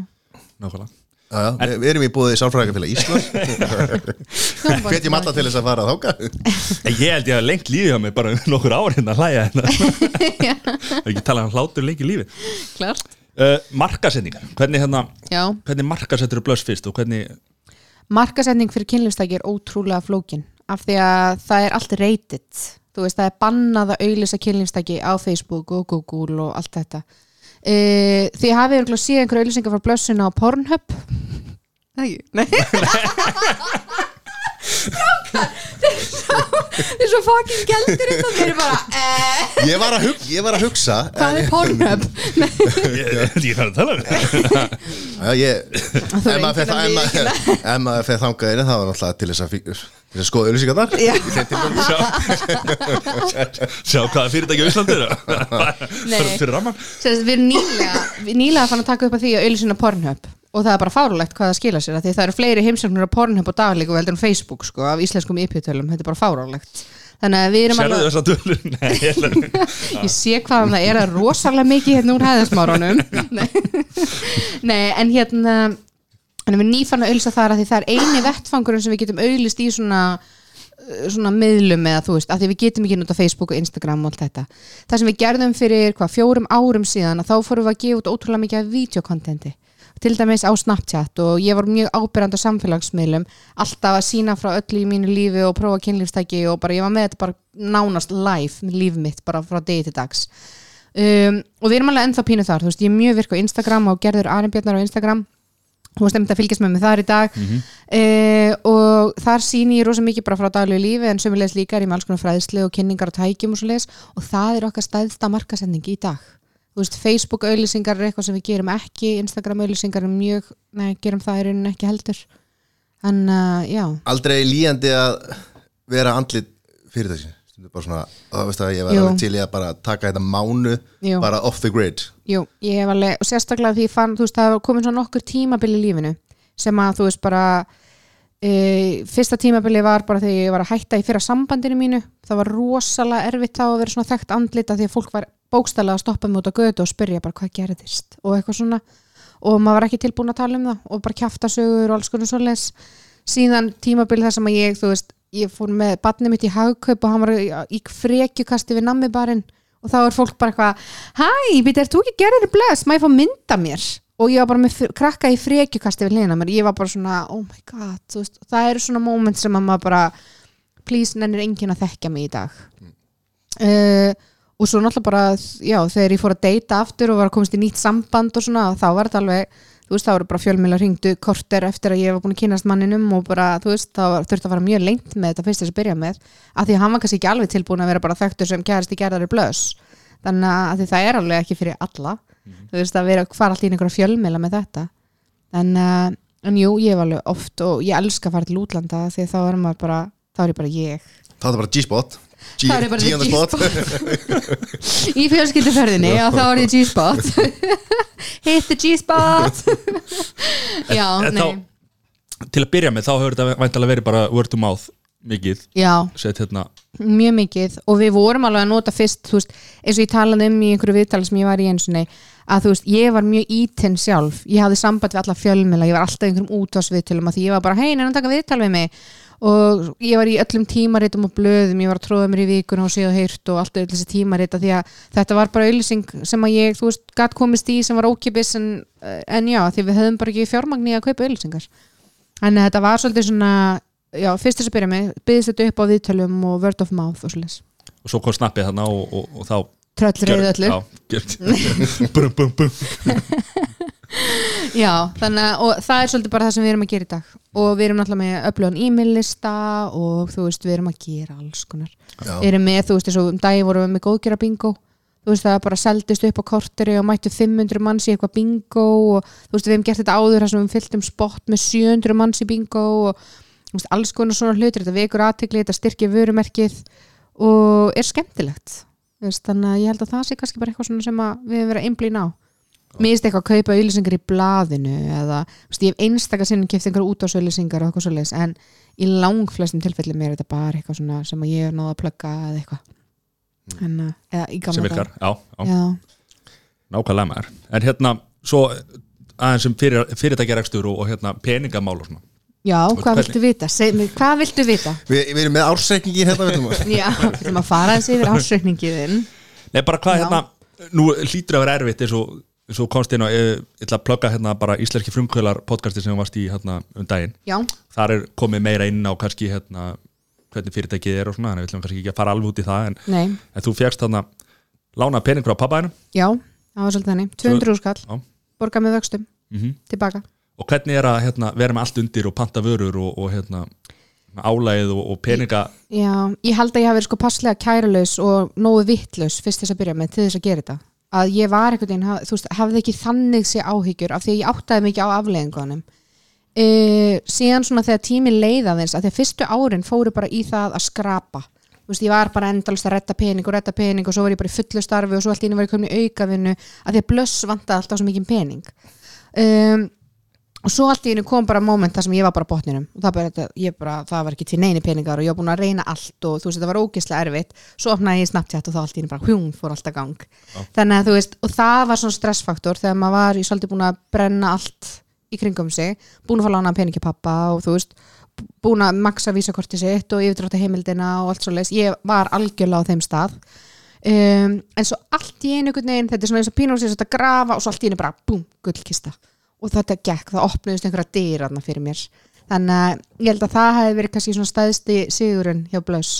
Nákvæmlega Já, já, við, erum í búið sálfræðingafélag Íslands. Hvetjum alla til þess að fara að þáka En ég held ég að lengt lífið á mig bara um nokkur ár hérna að hlæja hérna. Ekki tala um hlátur lengi Klart. Uh, markasetningar, hvernig hérna Já, hvernig markasettur blöss fyrst og hvernig markasetning fyrir kynlistæki er ótrúlega flókin af því að það er allt reytit þú veist, það er bannað að auðlýsa kynlistæki á Facebook og Google og allt þetta uh, því hafið örugglega séð einhverja auðlýsingar frá blössuna á Pornhub. Nei, nei. Þeir eru svo, þeir eru svo fucking gældir innan þeir eru bara, eh, Ég var að, hug, ég var að hugsa hvað er Pornhub? Nei, ég hvað að tala um Já, ég Þú Ef er maður fer enginn að þa- ef maður- ef maður fer þangað inn þá er náttúrulega til þess að, fí- til að skoða auðlýsingar þar Já. Í þeim tilfellum. sjá. Hvaða fyrirtæki á Íslandi eru. Nei. fyrir ramman Sérst, við erum nýlega, við nýlega fann að taka upp að því að auðlýsina Pornhub. Og það er bara fárulegt hvað það skila sér af því það eru fleiri heimsögnur á Pornhub og daglíku heldur en Facebook sko af íslenskum IP-tölum, þetta er bara fárulegt þannig að við erum sérðu alveg þessa tölur? Nei, ég ætla- ég sé hvað það er að rosalega mikið hérna úr hæðasmárunum Nei. Nei, en hérna en við nýfann að auðlýsa þar að því það er eini vettfangurinn sem við getum auðlýst í svona svona miðlum eða þú veist, að því við getum ekki nota Facebook og Instagram og allt þetta. Það sem við gerðum fyrir hvað fjórum árum síðan að þá fórum við að gefa út ótrúlega mikið af videokontenti til dæmis á Snapchat og ég var mjög ábyrjandi á samfélagsmiðlum alltaf að sína frá öllu í mínu lífi og prófa kynlífstæki og bara ég var með þetta bara nánast live líf mitt bara frá degi til dags. Um, og við erum alveg ennþá pínu þar þú veist, ég er mjög virk á Instagram og gerður Arinbjörnar á Instagram þú veist, einmitt að fylgjast með mig þar í dag. Mm og þar síni ég rosa mikið bara frá daglegu lífi en sömulegis líka er ég með alls konar fræðslu og kynningar og tækjum og svo leis og það er okkar stæðsta markasending í dag. Þú veist, Facebook auðlýsingar er eitthvað sem við gerum ekki Instagram auðlýsingar er mjög nei, gerum það í rauninni ekki heldur. En uh, já, Aldrei líjandi að vera andlit fyrirtæksin Stundu bara svona, það veist að ég var alveg til í að bara taka þetta mánu Jú. bara off the grid. Jú, ég hef alveg, og sérstaklega því ég fann, þú veist, það var komin svona nokkur tímabil í lífinu sem að, þú veist, bara e, fyrsta tímabili var bara þegar ég var að hætta í fyrra sambandinu mínu. Það var rosalega erfitt þá að vera svona þekkt andlita því að fólk var bókstælega að stoppa mig út á götu og spyrja bara hvað gerðist? og eitthvað svona. Og maður var ekki tilbúin að tala um það og bara kjafta sögur og alls konar svoleiðis. Síðan tímabil þar sem að ég, þú veist ég fór með barnið mitt í hagkaup og hann var í, frekjukasti við nammibarinn og þá er fólk bara eitthvað hæ, býta, er þú ekki gerðir bless, má ég fá mynda mér? Og ég var bara með krakka í frekjukasti við hlýna mér, ég var bara svona oh my god, veist, það eru svona moment sem að maður bara, please, nennir enginn að þekkja mig í dag. Uh, og svo náttúrulega bara já, þegar ég fór að deyta aftur og var að komast í nýtt samband og svona, þá var þetta alveg þú veist, þá voru bara fjölmjöla hringdu korter eftir að ég var búin að kynast manninum og bara, þú veist, þá var- þurfti að fara mjög lengt með þetta fyrst þess að byrja með, af því að hann var kannski ekki alveg tilbúin að vera bara þekktur sem kærist í gerðari blöss, þannig að af því það er alveg ekki fyrir alla, þú veist, að vera fara alltaf í einhverja fjölmjöla með þetta. En, uh, en jú, ég hef alveg oft og ég elska að fara til útlanda því þá er maður bara, þá er ég bara ég. Það er bara G-spot G- er G on the spot. G-spot í fjölskylduferðinni og þá er ég G-spot hit the G-spot já, En nei. þá- Til að byrja með þá hefur þetta væntalega verið bara word to mouth mikið, já, sett hérna. Mjög mikið. Og við vorum alveg að nota fyrst þú veist, eins og ég talaði um í einhverju viðtali sem ég var í eins og að þú veist, ég var mjög ítinn sjálf. Ég hafði samband við alla fjölmila, ég var alltaf í einhverjum útvarsviðtölum að því ég var bara, hei, neina taka viðtal við mig og ég var í öllum tímaritum og blöðum, ég var að tróða mér í vikuna og séð og heyrt og allt öll þessi tímarita því að þetta var bara auðlýsing sem að ég, þú veist, gatt komist í sem var ókipis en, en já, því við höfum bara ekki fjármagni að kaupa auðlýsingar Þannig að þetta var svolítið svona já, fyrst þess að byrja með, byggðist þetta upp á viðtölum og word of mouth og svolítið og svo kom snappið þarna og, og, og þá tröllreið öllu, brum, bum, bum. já, þannig að það er svolítið bara það sem við erum að gera í dag og við erum náttúrulega með upplöðun e-mail lista og þú veist, við erum að gera alls konar, við erum með, þú veist, eins og um dagi vorum við með góðgera bingo þú veist, það bara seldist upp á korteri og mættu 500 manns í eitthvað bingo og þú veist, við hefum gert þetta áður þar sem við fylltum spott með 700 manns í bingo og þú veist, alls konar svona hlutir, þetta vekur aðtekli, þetta styrkja vörumerkið og er skemmtilegt. Veist, þannig að ég held að það sé kannski bara eitthvað svona sem við hefum verið að einblýna á finnst eitthvað að kaupa auðlýsingar í blaðinu eða, veist, ég hef einstaka sinnum keft einhverja útásauðlýsingar og eitthvað svoleiðis en í lang flestum tilfellum er þetta bara eitthvað svona sem ég hef náða að plugga eða eitthvað. En, uh, eða í gamla sem virkar, já, já, Já, nákvæmlega maður. En hérna, svo aðeins um fyrir, fyrirtækjarekstur og, og hérna peningamál og svona. Já hvað hvernig- viltu vita? Hvað viltu vita? Við, við erum með ársreikningin hérna. Já, við ætlum að fara þessi yfir ásreikningiðin Nei, bara hvað hérna, nú hlýtur að vera erfitt eins og, og komst inn og ég ætla að plugga hérna bara íslenski frumkvölar podcasti sem varst í hérna um daginn. Já, þar er komið meira inn á kannski hérna hvernig fyrirtækið er og svona, þannig við ætlum kannski ekki að fara alveg út í það en, nei, en þú fjagst þarna lána pening frá pappaðinu já það var svolítið þannig, 200 skall Já. borga með vöxtum, mm tilbaka. Og hvernig er að hérna, vera með allt undir og panta vörur og, og hérna álægið og, og peninga? Já, ég held að ég hafi verið sko passlega kærulaus og nógu vittlaus fyrst þess að byrja með til þess að gera þetta að ég var einhvern veginn, þú veist, hafði ekki þannig sé áhyggjur af því að ég áttaði mikið á afleiðingunum. E, síðan svona þegar tími leiðaðins að því að fyrstu árin fóru bara í það að skrapa. Þú veist, ég var bara endalist að retta pening og retta pening og svo var ég bara í fullu starfi og svo allt í einu var ég komin í aukavinnu að því að blöss vantaði alltaf svo mikið pening. Um, og svo allt í einu kom bara moment þar sem ég var bara botninum. Og það, bara, ég bara, það var ekki til neini peningar og ég var búin að reyna allt og þú veist þetta var ógislega erfitt. Svo opnaði ég Snapchat og þá allt í einu bara hjún fór alltaf gang. Þannig að þú veist og það var svona stressfaktor þegar maður var í svolítið búin að brenna allt í kringum sig. Búin að fá lána peningi pappa og þú veist búin að maksa vísakorti sitt og yfirdrátta heimildina og allt svo leis ég var algjörlega á þeim stað. Um, en svo allt í veginn, þetta er svona eins og pínur og þetta gekk, það opnuðist einhverja dyr fyrir mér, þannig að ég held að það hefði verið kannski svona stæðsti sigurinn hjá Blöss,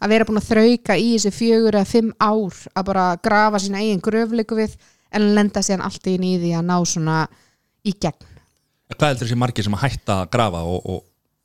að vera búin að þrauka í þessi fjögur eða fimm ár að bara grafa sína eigin gröfleiku við en lenda síðan allt í því að ná svona í gegn. Hvað heldur þessi margir sem að hætta að grafa og, og,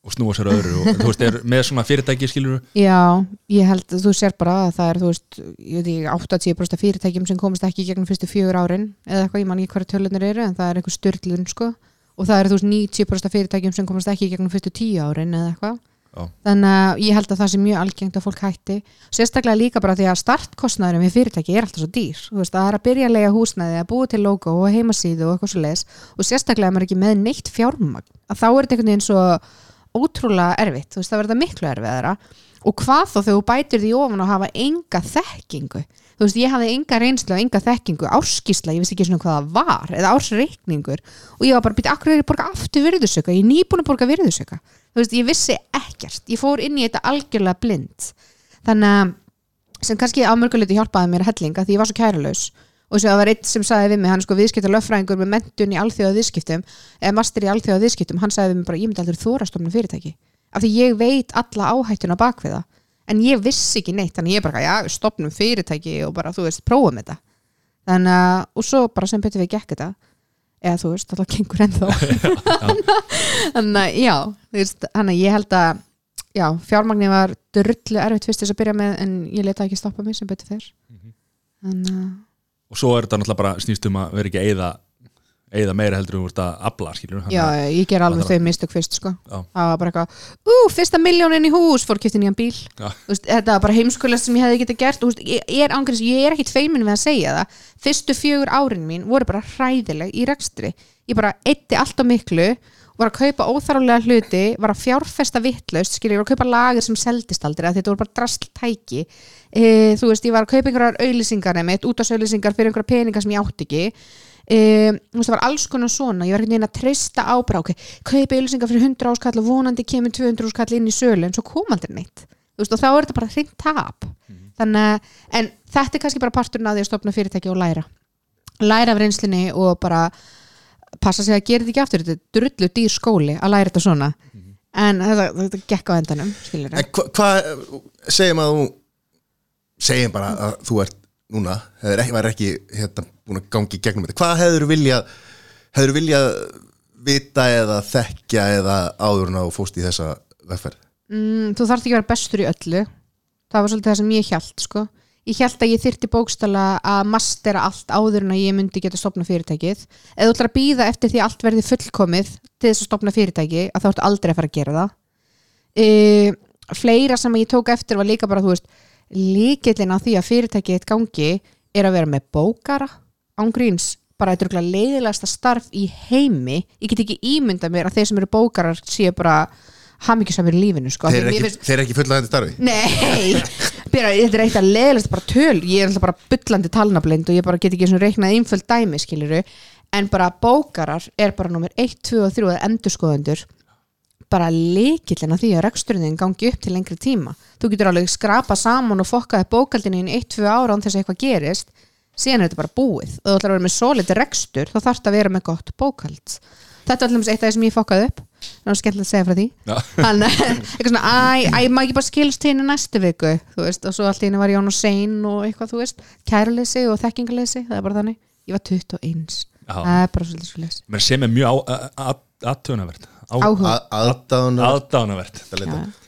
og snúa sér öðru og þú veist, er með svona fyrirtæki skilur Já, ég held þú sér bara að það er, þú veist, ég veit ekki 80% af fyrirtækjum sem komast ekki í gegnum fyrstu fjögur árin eða eitthvað, ég man ekki hverju tölunir eru en það er einhver styrlun, sko. Og það eru þú veist 90% af fyrirtækjum sem komast ekki í gegnum fyrstu tíu árin eða eitthvað. Þannig að ég held að það sé mjög algengt að fólk hætti. Sérstaklega líka bara því að startkostnaðurum við fyrirtæki er alltaf svo dýr. Þú veist, það er að byrja að lega húsnæði að búa til logo og heimasíðu og eitthvað svo leis og sérstaklega ef maður er ekki með neitt fjármagn að þá er þetta einhvern veginn svo ótrúlega erfitt, þú veist, það verður miklu erfiðara. Og hvað þá þegar þú bætir því ofan að hafa enga þekkingu? Þú veist, ég hafði enga reynslu og enga þekkingu árskísla, ég vissi ekki svona hvað það var eða ársreikningur. Og ég var bara býta, akkur er ég að borga aftur virðusöka ég er nýbúin að borga virðusöka þú veist, ég vissi ekkert, ég fór inn í þetta algjörlega blind. Þannig að sem kannski á mörguleiti hjálpaði mér hellinga því ég var svo kærulaus og það var einn sem sagði við mig, hann er sko viðskipta löffræðingur með mentun í alþjóða viðskiptum eða master í alþjóða viðskiptum, hann sagði við mig bara ég myndi aldrei þórastofna fyrirtæki. Af því ég veit alla áhættuna bak við það. En ég vissi ekki neitt, þannig ég bara já, stopnum fyrirtæki og bara þú veist, prófum þetta. Þannig að, og svo bara sem betur við gekk þetta eða þú veist, alltaf gengur ennþá. Þannig að já þannig að ég held að já, fjármagni var drullu erfitt fyrst þess að byrja með en ég leta ekki stoppa mig sem betur fyrr þannig að og svo er þetta náttúrulega bara snýst um að vera ekki að eyða eða meira heldur ert að afla skilur Já, ég ger alveg þau mistök fyrst sko. Já. Það var bara eitthvað, ú, fyrsta miljónin í hús fór kipti nýjan bíl. Já. Þú veist, Þetta var bara heimskulegast sem ég hefði getað gert. Þú veist, ég, ég er ángriðs, ég er ekkit feimin við að segja það. Fyrstu fjögur árin mín voru bara hræðileg í rekstri. Ég bara eitti allt á miklu var að kaupa óþárulega hluti var að fjárfesta vittlaust skilur, ég var að kaupa lager sem seldist aldrei þetta voru bara drastltæki e, þú veist, ég var að kaupa einhverjar auðlýsingar út af auðlýsingar fyrir einhverja peninga sem ég átti ekki. E, þú veist, það var alls konar svona ég var einhvern veginn að treysta á bara, ok, kaupa auðlýsingar fyrir 100 áskall og vonandi kemur 200 áskall inn í sölu en svo kom aldrei neitt. Þú veist, og þá er þetta bara hreint tap. Þannig að, en þetta er kannski bara parturinn að því að stopna fyrirtæki og læra. Læra af reynslunni og bara passa sig að gera þetta ekki aftur þetta er drullu dýr skóli að læra þetta svona. En þetta, þetta gekk á endanum En hvað, hva, segjum að þú segjum bara að þú ert núna, hefur ekki, ekki hérna, búin að gangi gegnum þetta, hvað hefur viljað hefur viljað vita eða þekkja eða áður en að þú fóst í þessa vegferð? Mm, þú þarft ekki að vera bestur í öllu. Það var svolítið það sem ég hjælt sko. Ég hjælt að ég þyrti bókstala að mastera allt áður en að ég myndi geta stopna fyrirtækið. Eða þú ætlar að býða eftir því að allt verði fullkomið til þess að stopna fyrirtæki að þá ertu aldrei að fara að gera það. E, fleira sem ég tók eftir var líka bara þú veist líkillin á því að fyrirtækið eitt gangi er að vera með bókara ángríns, bara örugglega leiðilegasta starf í heimi. Ég get ekki ímynda mér að þeir sem eru bókarar séu bara hamingisamir í lífinu sko. þeir eru ekki, finnst- þeir eru ekki fullnægandi starfi? Nei, byrja, þetta er eitt að leðilegst bara töl, ég er alltaf bara bullandi talnablind og ég bara get ekki svona reiknað einföld dæmi skiluru, en bara bókarar er bara nummer 1, 2 og 3 eða endurskoðendur. Bara líkillin að því að reksturinn gangi upp til lengri tíma. Þú getur alveg skrapa saman og fokkaði bókaldinu í 1-2 ára án þess að eitthvað gerist. Síðan er þetta bara búið. Og þú ætlar að vera með solid rekstur þá þarf þetta að vera með gott bókald. Þetta er alltaf eitt af því sem ég fokkaði upp það var skemmtilegt að segja frá því. Hann, eitthvað svona, æ, æ, maður ekki bara skilst henni næstu viku, þú veist, og svo allt henni var án og sein og eitthvað, þú veist, kærleysi og þekkingaleysi, það er bara þannig. Ég var 21, Já. það er bara svolítið svolítið Menn sem er mjög aðtöðunavert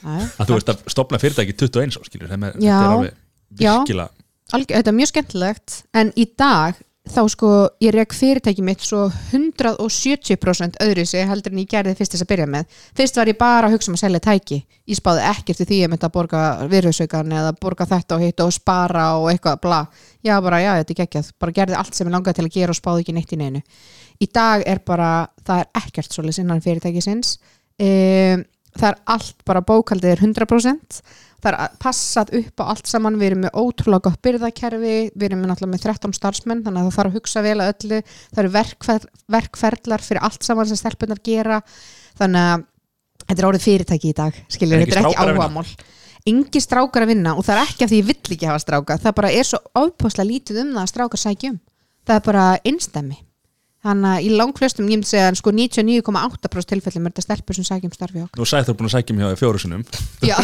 já, að þú veist að stopna fyrirtæki 21 á skilur þeim er, er alveg virkilega Algjör, þetta er mjög skemmtilegt. En í dag þá sko ég rek fyrirtæki mitt svo 170% öðru sig heldur en ég gerði fyrst þess að byrja með. Fyrst var ég bara að hugsa um að selja tæki. Ég spáði ekkert í því ég myndi að borga virðusaukan eða borga þetta og hitt og spara og eitthvað bla, já bara já þetta er geggjað. Bara gerði allt sem ég langaði til að gera og spáði ekki neitt í neinu. Í dag er bara það er ekkert svoleiðis innan fyrirtækisins. Um, það er allt bara bókaldið er 100% það er passað upp á allt saman. Við erum með ótrúlega gott byrðakerfi. Við erum með náttúrulega með 13 starfsmenn þannig að það þarf að hugsa vel að öllu. Það eru verkfer, verkferðlar fyrir allt saman sem stelpunar gera. Þannig að þetta er orðið fyrirtæki í dag skilur, En þetta er ekki áhugamál. Engi strákar að vinna og það er ekki af því ég vill ekki hafa stráka. Það bara er svo ofpáslega lítið um það að strákar sækjum það er bara einstemmi þannig að í langflestum ég myndi segja að sko 99,8% tilfellum er þetta stelpur sem sækjum starfi okkur. Nú þú búin að sækja mig hjá fjóru sinum Já,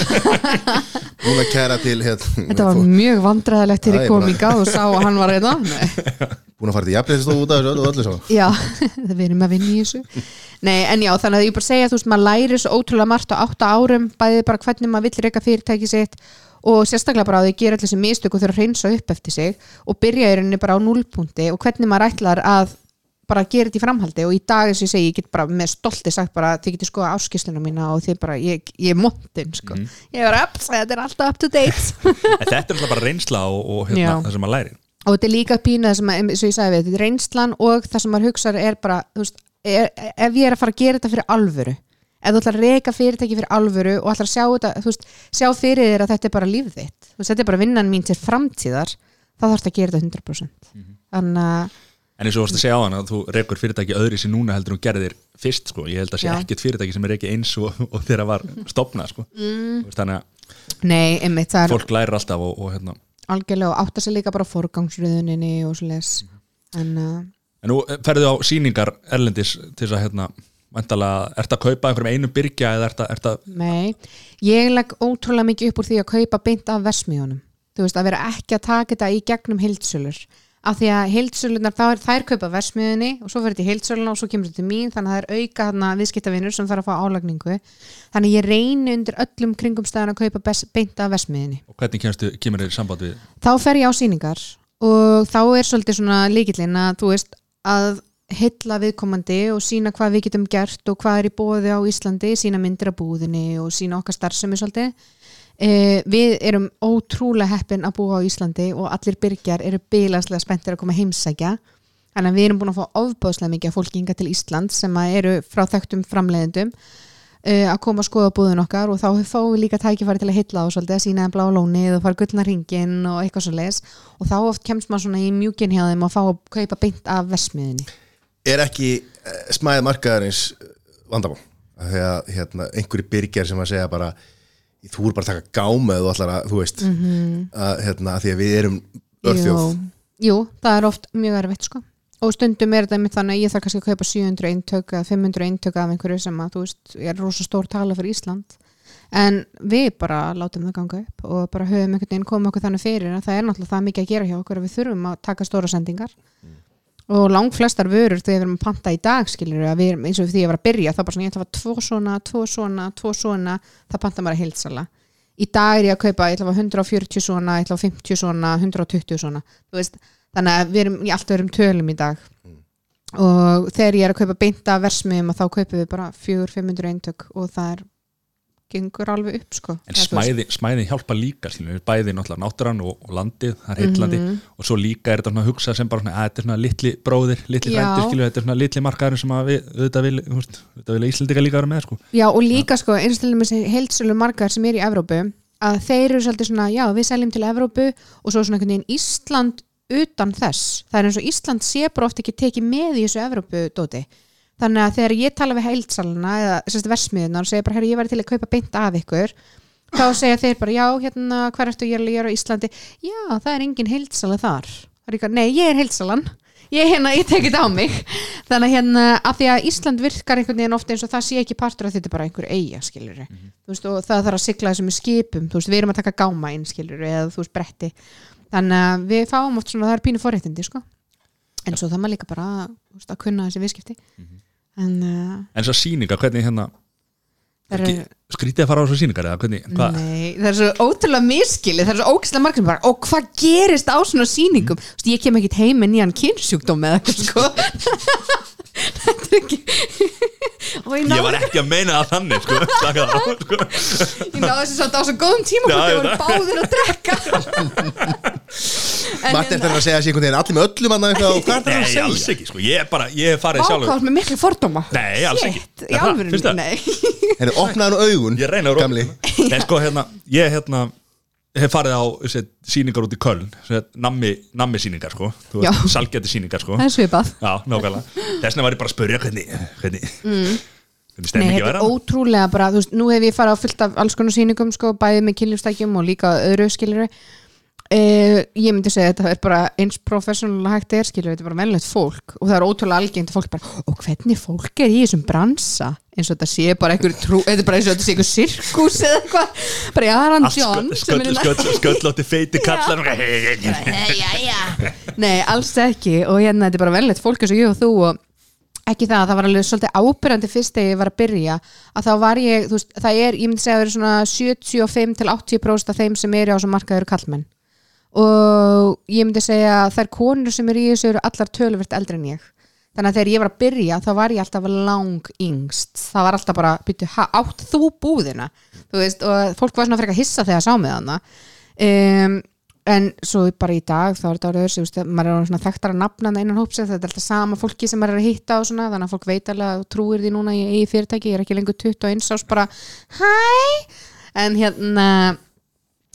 Núna kæra til hérna, þetta var mjög vandræðilegt til Það ég kom í gáð og sá að hann var reyna Nei. Búin að fara til jafnleysist út af þessu öllu og öllu svo Já, það við erum að vinna í þessu. Nei, en já, þannig að ég bara segja þú veist, maður læri svo ótrúlega margt á átta árum bæði bara hvernig maður vill reyka fyrirtæki sitt og sérstaklega bara að þau gera allir þessi mistök og þurfa að reynsa upp eftir sig og byrja í rauninni bara á núlpunti og hvernig maður ætlar að bara gera þetta í framhaldi og í dag eins og ég segi, ég get bara með stolti sagt bara þið getið skoða áskýsluna mína og þið bara, ég, ég er montin sko. ég er upp, þetta er alltaf up to date. Þetta er alltaf bara reynsla og, og hérna, það sem maður læri og þetta er líka pínu það sem að, eins og ég sagði við, þetta er reynslan og það sem maður hugsaður er bara þú veist, er, ef ég er að fara að gera þetta fyrir alvöru ef þú ætlar að reyka fyrirtæki fyrir alvöru og ætlar að sjá þetta, veist, sjá fyrir þér að þetta er bara líf þitt, veist, þetta er bara vinnan mín til framtíðar, þá þarfst að gera þetta 100% þannig að En eins og þú varst að segja á hann að þú rekur fyrirtæki öðri sér núna heldur þú gerðir fyrst sko. Ég held að sé ekkert fyrirtæki sem er ekki eins og, og þeirra var stopnað sko. mm. Þannig að nei, einmitt, það er fólk lærir alltaf og, og hérna algjörlega og átta sig líka bara forgangsröðuninni og svo les en uh, En nú ferðu á sýningar erlendis til þess að hérna Væntalega, ert að kaupa einhverjum einum byrgja eða ert að, ert að Nei, ég legg ótrúlega mikið upp úr því að kaupa beint af versmiðunum þú veist, að vera ekki að taka þetta í gegnum heildsölur af því að heildsölunar, þær, þær kaupa versmiðunni og svo fyrir þetta í heildsöluna og svo kemur þetta til mín þannig að það er auka þarna viðskiptavinur sem þarf að fá álagningu. Þannig ég reyni undir öllum kringumstæðan að kaupa bes, beint af versmiðunni og hvernig kemstu, kemur þér samband við? Þá fer ég á sýningar og þá er svolítið svona líkillin að þú veist að heilla viðkomandi og sína hvað við getum gert og hvað er í bóði á Íslandi sína myndir af búðinni og sína okkar starfsemi svolítið eh, við erum ótrúlega heppin að búa á Íslandi og allir byrgjar eru bilanslega spenntir að koma heimsækja. Þannig að við erum búin að fá ofbáðslega mikið fólki inga til Ísland sem eru frá þekktum framleiðendum uh, að koma að skoða búðun okkar og þá fáum við líka tækifæri til að hitla á svolítið að sína þeim blá lónið og fara gullna ringin og eitthvað svo leis og þá oft kemst maður svona í mjúkin hjá þeim og fá að kaupa beint af versmiðinni er ekki uh, smæð markaðarins eh, vandamál? Að hérna, þú er bara að taka gáma eða þú ætlar að þú veist að, hérna, að því að við erum örþjóð. Jú, jú, það er oft mjög erfitt sko. Og stundum er þetta mitt þannig að ég þarf kannski að kaupa 700 eintök eða 500 eintök af einhverju sem að þú veist, er rosa stór tala fyrir Ísland. En við bara látum það ganga upp og bara höfum einhvern veginn koma okkur þannig fyrir að það er náttúrulega það mikið að gera hjá okkur að við þurfum að taka stóra sendingar og lang flestar vörur þegar við erum að panta í dag skilur að við erum eins og því að vera að byrja þá bara svona ég ætla að hafa tvo svona, tvo svona, tvo svona það panta að heilsala í dag er ég að kaupa, ég ætla að hafa 140 svona ég ætla að hafa 50 svona, 120 svona. Veist, þannig að við erum í allt öðrum tölum í dag. Og þegar ég er að kaupa beinta versmiðum þá kaupum við bara 400-500 eintök og það er gengur alveg upp sko. En smæði, smæði hjálpa líka bæði náttúrulega náttúran og, og landið það er heitlandi Mhm. og svo líka er þetta að hugsa sem bara svona, að þetta er svona litli bróðir, litli skilur, þetta er svona litli markaður sem við auðvitað vil, vil Íslendinga líka vera með sko. Já og líka sko eins og til dæmis heilsölu margar sem er í Evrópu að þeir eru svolítið svona, já við seljum til Evrópu og svo svona einhvern veginn Ísland utan þess, það er eins og Ísland sé bara oft ekki tekið með í þessu Evrópu dóti, þannig að þegar ég tala við heilsalana eða sérst versmiðunar og segja bara, herri ég væri til að kaupa beint af ykkur þá segja þeir bara, já hérna hver ertu ég er á Íslandi, já það er engin heilsala þar, ekki, nei ég er heilsalan ég, hérna, ég tekið á mig. Þannig að hérna, af því að Ísland virkar einhvern veginn ofta eins og það sé ekki partur af þetta er bara einhver eiga, skilur þú veist, og það þarf að sigla þessu með skipum veist, við erum að taka gáma inn, skilur eða þú veist, bretti, þannig að við fáum oft svona, það er pínu forréttindi, sko. En svo það maður líka bara veist, að kunna þessi viðskipti. En uh, En svo sýningar, hvernig hérna það ekki, eru skrítið að fara á þessu sýningar eða hvernig, hvað, Nei, það er svo ótrúlega miskili það er svo ógæslega margir og hvað gerist á svona þú veist, ég kem ekkit heim með nýjan kynnsjúkdóm eða eitthvað sko þetta er ekki og ég var ekki að meina það þannig sko, það sko. ég náði þessi samt á svo góðum tíma Já, þegar það. báðir að drekka en Matti eftir að segja sér einhvern veginn allir með öllum annað eitthvað og hvað er það að Nei, alls segja? ekki, sko, ég er bara, ég hef farið sjálfur ákváðast með miklu fordóma Nei, alls ekki. Shit, Er í það? alvöru, Finnst það? opnaði hann augun að gamli. sko, hérna, ég hérna hef farið á set, sýningar út í Köln set, nammi, nammi sýningar, sko. Salgæti sýningar, sko. Þess vegna var ég bara að spyrja hvernig hvernig, hvernig Nei, stemmingi þetta væri er ótrúlega bara, þú veist, nú hef ég farið á fullt af alls konar sýningum, sko, bæði með kynlífstækjum og líka öðru skilur Uh, ég myndi segja að þetta er bara eins professional hægt er skilur, þetta er bara mennlegt fólk. Og það er ótrúlega algengt að fólk bara, og hvernig fólk er í þessum bransa? Eins og þetta sé bara einhver trú, þetta er bara eins og þetta sé einhver sirkus eða eitthvað, bara það er hann John sem Sköll, sköll, sköllótti feiti kallar já, já. Nei, alls ekki. Og hérna þetta er bara velnett fólk eins og ég og þú og ekki það, það var alveg svolítið ábyrjandi fyrst þegar ég var að byrja að þá var ég, þú veist, það er, ég myndi segja að það eru svona 75 til 80% af þeim sem eru á þessum markað eru kallmenn og ég myndi segja að þær konur sem eru í þessu eru allar töluvert eldri en ég. Þannig að þegar ég var að byrja þá var ég alltaf lang yngst það var alltaf bara, byrju, átt þú búðina? Þú veist, og fólk var svona frekar hissa þegar sá mig þarna. Um, en svo bara í dag þá er þetta árið öðru, maður er svona þekktar að nafna innan hópsið, þetta er alltaf sama fólki sem maður er að hitta svona, þannig að fólk veit alveg og trúir því núna í eigi fyrirtæki, ég er ekki lengur 21 ás bara, hæ? En hérna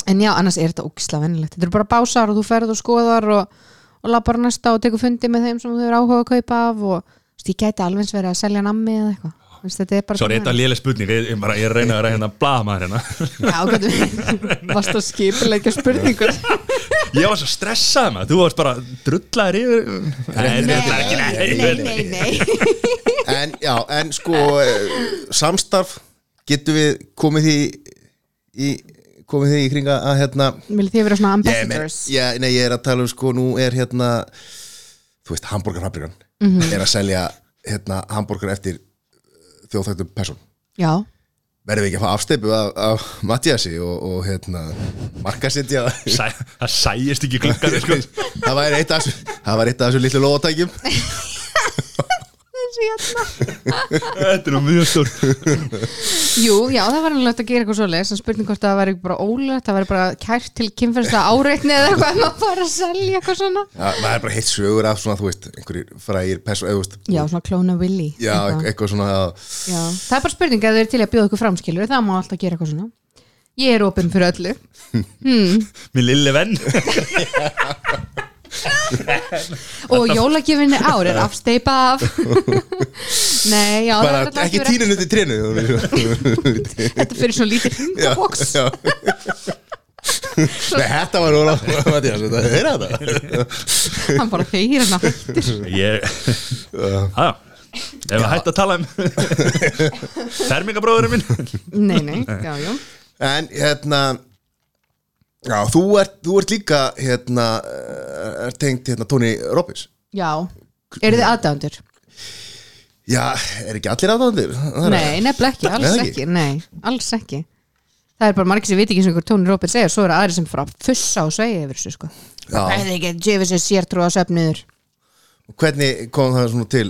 en já, annars er þetta ógislega vennilegt þetta eru bara básar og þú ferð og skoðar og, og lappar næsta og tekur fundi með þeim sem þú eru áhuga að kaupa af og ég gæti alveg eins verið að selja nammi eða eitthvað. Þetta er bara Svo er þetta léleg spurning, ég, ég, bara, ég reyna að vera hérna blaðmaður hérna. Já, getur varst að skipilegja spurningur Ég var svo stressað maður, þú varst bara yfir Nei, drullar ekki, nei, nei, nei, nei. En já, en sko eh, samstarf getur við komið því í komið því í kringa að hérna Viljið þið vera svona ambassadors? ég, nei, ég er að tala um sko nú er hérna þú veist, hambúrgarfabrikan Mhm. er að selja hérna hambúrgar eftir þjóðþægtum person Já, verðum við ekki að fá afsteipu af, af Mattiasi og, og hérna markasetja? Sæ, Það sæjist ekki klukkan sko. það var eitt af þessu það var eitt af þessu litlu lóðatækjum hérna. Þetta er nú mjög stór Jú, já, það var alveg að gera eitthvað svoleiðis en spurning hvort það væri bara ólegt það væri bara kært til kynferðslega áreitni eða eitthvað en maður bara að selja eitthvað svona. Já, það er bara heitt sögur af svona, þú veist, einhverjir frægir þú veist, Já, svona klóna Willy já, eitthvað. eitthvað. Svona að, já, það er bara spurning að þau eru til að bjóða okkur framskilur það má alltaf gera eitthvað svona. Ég er opinn fyrir öllu. Hmm. Minn lille venn og jólagjöfinni ár er afsteipa af. Nei, já, bara það er ekki alltaf tínun undir trénu. Þetta fyrir svona lítið hringaboks Já, já. Nei, þetta var Óla Mattias, þetta er þetta? Hann bara heyrir hann hættir Ég Hæ, ef að hætta að tala um Fermingabróðurinn minn. Nei, nei, já, já. En hérna Já, þú ert, þú ert líka hérna, eh, er tengt hérna Tony Robbins Já, eru þið aðdándur? Já, er ekki allir aðdándir? Nei, nefnilega ekki, alls ekki. ekki. Nei, alls ekki Það er bara margir sem viti ekki sem Tony Robbins segir Svo eru aðri sem fara að fussa og segja yfir þessu sko. Það er ekki að djöfi sér sértrú að söfniður Hvernig kom það svona til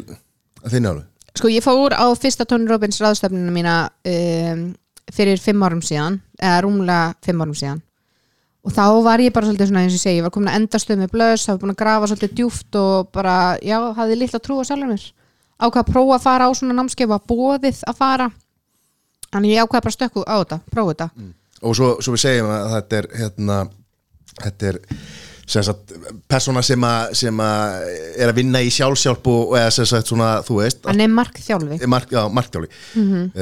að þinni álu? Sko ég fór á fyrsta Tony Robbins ráðstöfnuna mína um, fyrir fimm árum síðan eða rúmlega fimm árum síðan og þá var ég bara svolítið svona eins og ég segi ég var komin að endastöð með blöðs, það var búin að grafa svolítið djúft og bara, já, hafði litla trú á sjálfur mér. Ákvað að prófa að fara á svona námskeið var bóðið að fara. Þannig ég ákvað bara að stökku á þetta, prófa þetta. Og svo, svo við segjum að þetta er hérna, þetta er sem sagt, persóna sem að sem að er að vinna í sjálfsjálf og eða sem sagt svona, þú veist hann er markþjálfi. Mark, já, marktjáli mm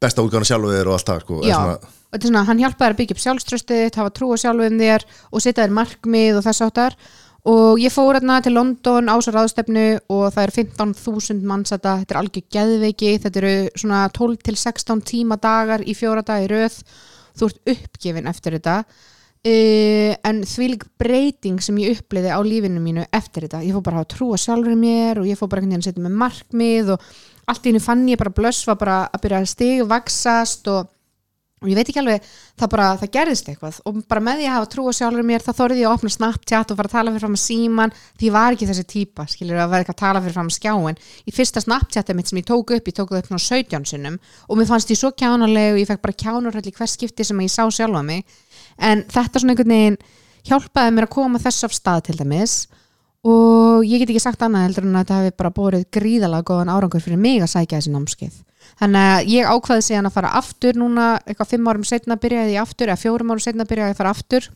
besta útgána sjálfur og allt það sko. Já, svona, og þetta er svona, hann hjálpaði að byggja upp sjálfströstið hafa trú á sjálfum þér og setja þér markmið og þess áttar og ég fór hérna til London á svo ráðstefnu og það er 15.000 manns þetta, þetta er algjör geðveiki. Þetta eru svona 12 til 16 tíma dagar í fjóra dag í röð. Þú ert uppgefin eftir þetta. Uh, en þvílík breyting sem ég uppliði á lífinu mínu eftir þetta, ég fór bara að trú á sjálfur mér og ég fór bara einhvern veginn að setja með markmið og allt í henni fann ég bara blöss var bara að byrja að stig vaksast og og ég veit ekki alveg, það bara, það gerðist eitthvað. Og bara með því að hafa trú á sjálfur mér þá þorði ég að opna Snapchat og fara að tala fyrir fram að síman því ég var ekki þessi típa, skilur að vera eitthvað að tala fyrir fram að skjáin. Í fyrsta Snapchatið mitt sem ég tók upp, ég tók það upp svona 17 sinnum og mér fannst ég svo kjánuleg og ég fekk bara kjánurhæll í hvers skipti sem ég sá sjálfa mig. En þetta svona einhvern veginn hjálpaði mér að koma þess af stað til dæmis. Og ég get ekki sagt annað heldur en að þetta hefði bara borið gríðalega góðan árangur fyrir mig að sækja þessi námskeið þannig að ég ákvaði síðan að fara aftur núna eitthvað fimm árum setna byrjaði ég aftur eða fjórum árum setna byrjaði ég að fara aftur.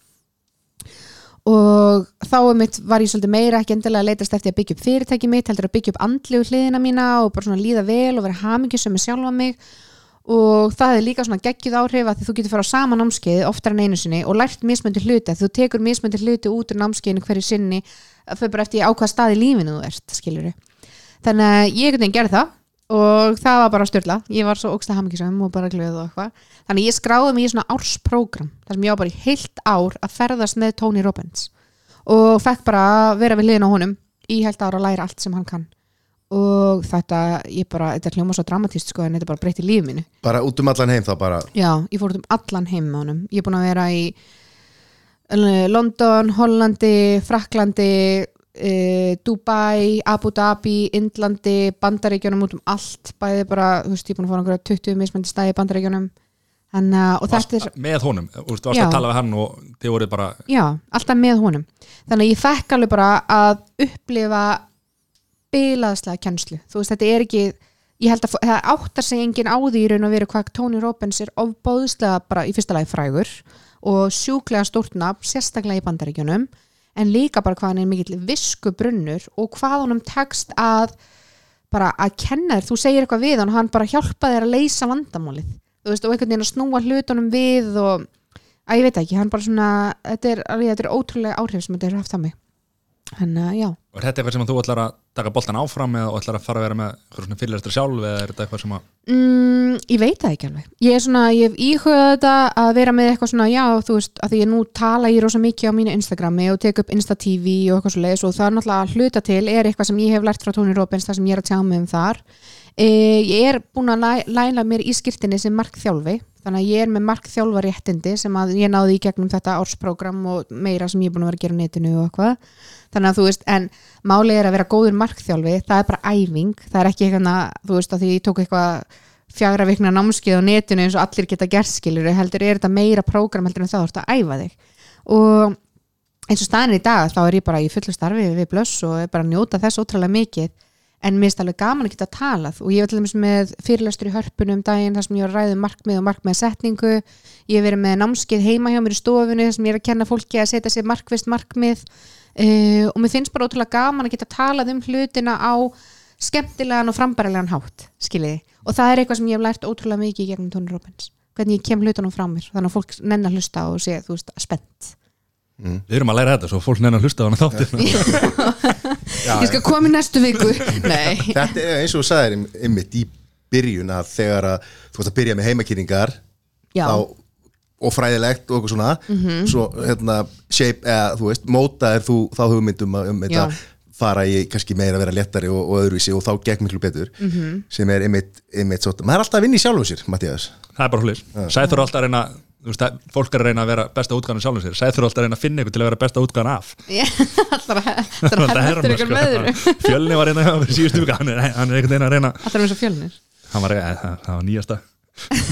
Og þá um mitt var ég svolítið meira ekki endilega að leitast eftir að byggja upp fyrirtæki mitt heldur að byggja upp andlegu hliðina mína og bara svona líða vel og vera hamingjusum með sjálfa mig. Og það er líka svona geggjuð áhrif að þú getur fara á sama námskeið oftar en einu sinni og lært mismöndi hluti. Þú tekur mismöndi hluti út úr námskeiðinu hverju sinni fyrir bara eftir á hvað stað í lífinu þú ert skilur þannig að ég einhvern veginn gerði það og það var bara styrla ég var svo ógsta hamingisum og bara glöð og eitthvað. Þannig að ég skráði mig í svona ársprógram þar sem ég var bara í heilt ár að ferðast með Tony Robbins. Og fekk bara að vera við liðin á honum í heilt ár að læra allt sem hann kann. Og þetta, ég bara, þetta hljóma svo dramatíst sko en þetta bara breytti lífið mínu. Bara út um allan heim þá bara? Já, ég fór út um allan heim með honum. Ég er búin að vera í eh, London, Hollandi, Fraklandi uh, Dubai, Abu Dhabi Indlandi, Bandaríkjunum út um allt, bæði bara, þú veist, ég er búin að fóra einhverja 20 mismændi stæði í er Varst með honum, veist, varst Já. að tala við hann og þið voruð bara Já, alltaf með honum. Þannig að ég fekk alveg bara að upplifa bilaðslega kennslu. Þú veist, þetta er ekki ég held að það áttar sig enginn á því í raun og veru hvað Tony Robbins er ofbóðslega bara í fyrsta lagi frægur og sjúklega stórt nafn, sérstaklega í bandaríkjunum en líka bara hvað hann er mikill visku brunnur og hvað honum tekst að bara að kenna þér, þú segir eitthvað við hann hann bara hjálpa þér að leysa vandamálið. Þú veist, og einhvern veginn að snúa hlutunum við og að ég veit ekki, hann bara svona þetta er, þetta er ótrúlega áhrif sem þetta er haft á mig hann, já, og er þetta eitthvað sem þú ætlar að taka boltan áfram eða ætlar að fara að vera með eitthvað svona fyrirlestur sjálf eða er þetta eitthvað sem að mm, ég veit það ekki alveg. Ég er svona, ég hef íhugað þetta að vera með eitthvað svona, já, þú veist, að því ég nú tala ég rosa mikið á mínu Instagrami og tek upp Insta TV og eitthvað svo leiðis og það er náttúrulega að hluta til er eitthvað sem ég hef lært frá Tony Robbins það sem ég er að tjá mig um þar. E, ég er búin að læ, læna mér í skýrtinni sem markþjálfi þannig að ég er með markþjálfa réttindi sem að ég náði í gegnum þetta ársprógram og meira sem ég er búin að vera að gera netinu og eitthvað. Þannig að þú veist, en málið er að vera góður markþjálfi, það er bara æfing það er ekki eitthvað, þú veist, að því ég tók eitthvað fjagra vikna námskeið á netinu eins og allir geta gert skilur heldur er þetta meira prógram heldur en þá þú ert að æfa þig. Og eins og staðin í dag þá er ég bara í fullu starfi við blöss og er bara að njóta þess ótrúlega mikið en mér finnst alveg gaman að geta talað. Og ég var til dæmis með fyrirlestur í hörpunum um daginn þar sem ég var að ræða um markmið og markmiðsetningu ég hef verið með námskeið heima hjá mér í stofunni þar sem ég er að kenna fólki að setja sér markvist markmið. Uh, og mér finnst bara ótrúlega gaman að geta talað um hlutina á skemmtilegan og frambærilegan hátt skiljiði. Og það er eitthvað sem ég hef lært ótrúlega mikið í gegnum Tony Robbins. Hvernig ég kem hlutunum frá mér þannig að fólk nenn að hlusta og sé þú veist spennt Við erum að læra þetta svo fólk neina að hlusta á hana þáttir ég skal koma í næstu viku nei Þetta er eins og þú sagðir ein- einmitt í byrjun að þegar að þú ert að byrja með heimakýringar Já. þá, og fræðilegt og eitthvað svona Mhm. svo hérna shape, eða þú veist, móta er þú þá hugmyndum að um þetta Já. fara í kannski meira að vera léttari og, og öðruvísi og þá gegn miklu betur Mhm. sem er einmitt, einmitt svo, maður er alltaf að vinna í sjálfum sér, Mattias Það er bara hlulis Sæður alltaf að reyna þú veist, að fólk er að reyna að vera besta útgáðan sjálfum sér. Sæður alltaf að reyna að finna ykkur til að vera besta útgáðan af. Allar að herra ykkur með öðru Fjölni var reyna að vera síðustu vika hann er, hann er einhvern veginn að reyna allar eins og fjölnir. Hann var, eh, það, var nýjasta.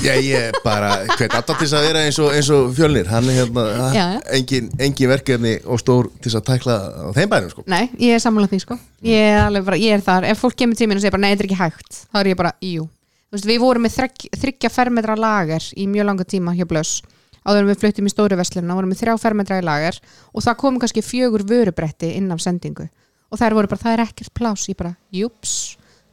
Já, ég bara, hvern alltaf til þess að vera eins og, eins og fjölnir, hann er hérna Já. engin, engin verkefni og stór til þess að tækla á þeim bænum sko. nei, ég er sammálað því sko. Ég er, alveg bara, ég er þar, ef fólk kemur til mín og segir bara nei, þetta er ekki hægt, þá er ég bara, jú veist, við vorum með þrygg, þryggja fermetra lager í mjög langa tíma hjá Blöss. Áður en við fluttum í stóru verslunna, vorum með þrjá fermetra í lager og það kom kannski fjögur vörubretti inn af sendingu. Og þær voru bara, það er ekkert plás, ég bara, júps.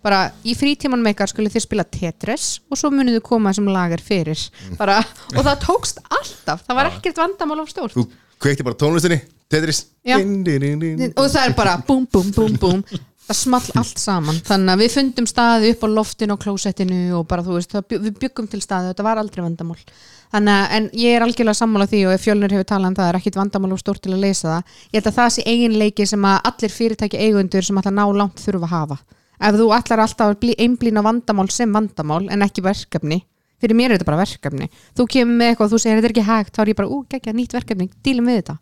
Bara í frítíman meikar skulle þið spila Tetris og svo munið þið koma þessum lager fyrir. Bara, og það tókst alltaf. Það var ekkert vandamál of stórt. Þú kveikti bara tónlistinni, Tetris. Din, din, din, og það er bara búm, búm, búm, búm það small allt saman. Þannig að við fundum staði upp á loftinu og klósettinu og bara þú veist, bjó- við byggum til staði þetta var aldrei vandamál. Þannig að, en ég er algjörlega sammála því og ef fjölnir hefur talað um það er ekkit vandamál og stórt til að leysa það. Ég held að það sé eiginleiki sem að allir fyrirtæki eigundur sem að ná langt þurfa að hafa. Ef þú ætlar alltaf einblína vandamál sem vandamál en ekki verkefni fyrir mér er þetta bara verkefni. Þú kemur með eitthvað og þú segir þetta er ekki hægt þá er ég bara, ú, geggja, nýtt verkefni, dílum við þetta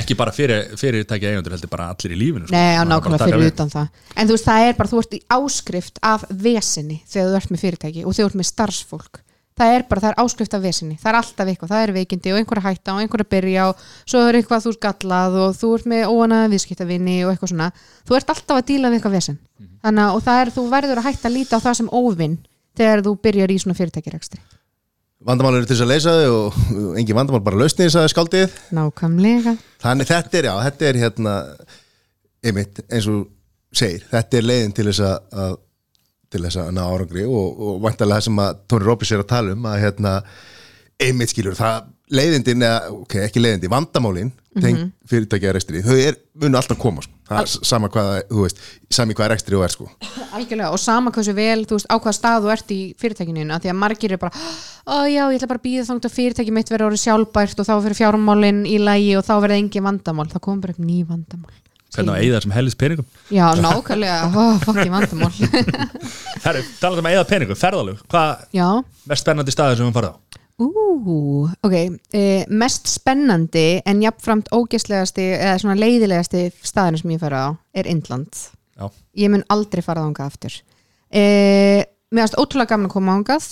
ekki bara fyrir, fyrirtæki eigundur heldur bara allir í lífinu sko. Nei, á nákvæmlega fyrir utan það. En þú veist, það er bara, þú ert í áskrift af vesinni þegar þú ert með fyrirtæki og þegar þú ert með starfsfólk. Það er bara, það er áskrift af vesinni. Það er alltaf eitthvað, það er veikindi og einhver að hætta og einhver að byrja og svo er eitthvað þú ert gallað og þú ert með óanaða viðskiptavinni og eitthvað svona. Þú ert alltaf að díla við eitthvað vesin Þannig að, það er, þú verður að hætta að líta á það sem óvinn þegar þú byrjar í svona fyrirtækirekstri Vandamál eru til þess að leysa þau og engin vandamál bara lausnið þess að skáldið. Nákvæmlega. Þannig þetta er, já, þetta er hérna einmitt, eins og segir, þetta er leiðin til þess að, að til þess að ná árangri og, og vantarlega það sem að Tóni Rópis er að tala um að hérna, einmitt skilur það leiðindin, eða, ok, ekki leiðindi vandamálin, mm -hmm. fyrirtækja rekstri, þau er, munu alltaf koma sko. það, er sama hvað, þú veist, sami hvað rekstri og er sko. Algjörlega, og sama hversu vel, þú veist, á hvaða stað þú ert í fyrirtækinu af því að margir er bara ó já, ég ætla bara að býða þangt að fyrirtæki mitt verður orðið sjálfbært og þá fyrir fjármálin í lægi og þá verður engin vandamál, þá kom bara upp ný vandamál. Hvernig að eigða þessum hellis peningum? Já, nákvæmlega, ó, fokki vandamál. Herru, talað um að eigða peningum, ferðalög hvað mest spennandi staðir sem við farið á ú, ok e, mest spennandi en jafnframt ógeðslegasti eða svona leiðilegasti staðinu sem ég færa á er Indland. Já, ég mun aldrei fara þangað aftur. Eh, mér finnst ótrúlega gaman að koma þangað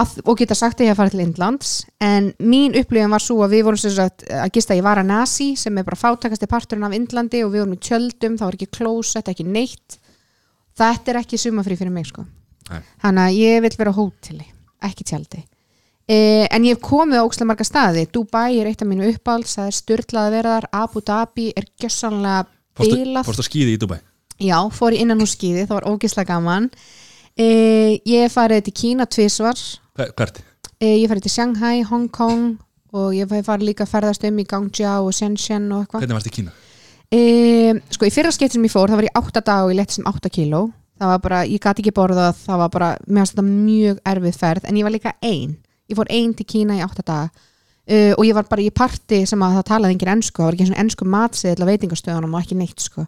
að, og geta sagt að ég að fara til Indlands en mín upplifin var svo að við vorum sagt, að gista í Varanasi sem er bara fátakasti parturinn af Indlandi og við vorum í tjöldum, það var ekki klósett, ekki neitt. Þetta er ekki sumafrí fyrir mig sko. Nei. þannig að ég vil vera á hóteli ekki tjaldi eh, en ég hef komið á ókslega marga staði. Dubai er eitt af mínu uppáhalds það er styrlað að vera þar, Abu Dhabi er gjössanlega fórstu, bilað. fórstu að skýði í Dubai? Já, fór í innan úr skíði, það var ógislega gaman. E, Ég farið til Kína tvisvar. Hver- Hvert? e, Ég farið til Shanghai, Hong Kong og ég farið líka að ferðast um í Guangzhou og Shenzhen og eitthvað. Hvernig varst í Kína? e, Sko, í fyrra skeitt sem ég fór, það var í 8 dag og ég leti sem 8 kíló. Það var bara, ég gati ekki borðað, það var bara mér ég fór ein til Kína í 8 daga. Uh, og ég var bara í parti sem að það talaði engin ensku, það var ekki eins og ensku matsiðla veitingastöðunum og ekki neitt sko.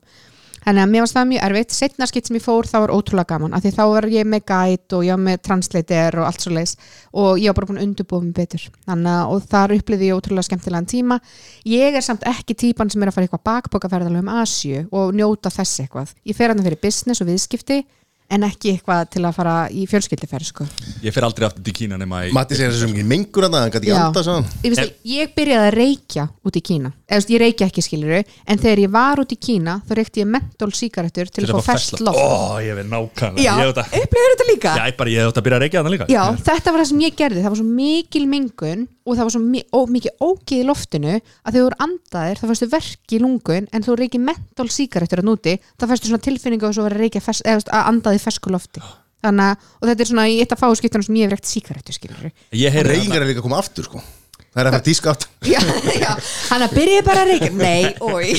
Þannig að mér varst það mjög erfitt, setna skitt sem ég fór þá var ótrúlega gaman, af því þá var ég með guide og ég var með translator og allt svo leis og ég var bara búin að undurbúa mig betur. Þannig að og þar upplýði ég ótrúlega skemmtilegan tíma. Ég er samt ekki típan sem er að fara eitthvað bakbókaferðalega um Asju og njóta þess eitthvað, ég fer hann fyrir business og viðskipti en ekki eitthvað til að fara í fjölskyldiferð sko. Ég fer aldrei aftur til Kína nema í Matti segir þessu mikið mengur að það, hann gæti ekki anda svo ég, ég byrjaði að reykja út í Kína. Eða ég reykja ekki skiluru en þegar ég var út í Kína þá reykti ég mentól sígarettur til að fá ferskt loft. Ó, ég veit nákvæmlega. Já, hef þetta líka? Já, ég bara, ég hef þetta að byrja að reykja þannig líka. Já, þetta var það sem ég gerði, það var svo mikil mengun og það var svo mi ó, mikið ógið í loftinu að þegar þú eru andaðir þá fannstu verk í lungun en þú reykir mentól sígarettur að núti, þá fannstu svona tilfinningu og svo verið að að andaði fersku lofti. Þannig að, og þetta er svona í eitt af fáskiptunum sem ég hef reykt sígarettu skilur Ég heyri Reykingar er líka að koma aftur sko. Það er að fara já, já, hann að byrja bara að reykja. Nei, oi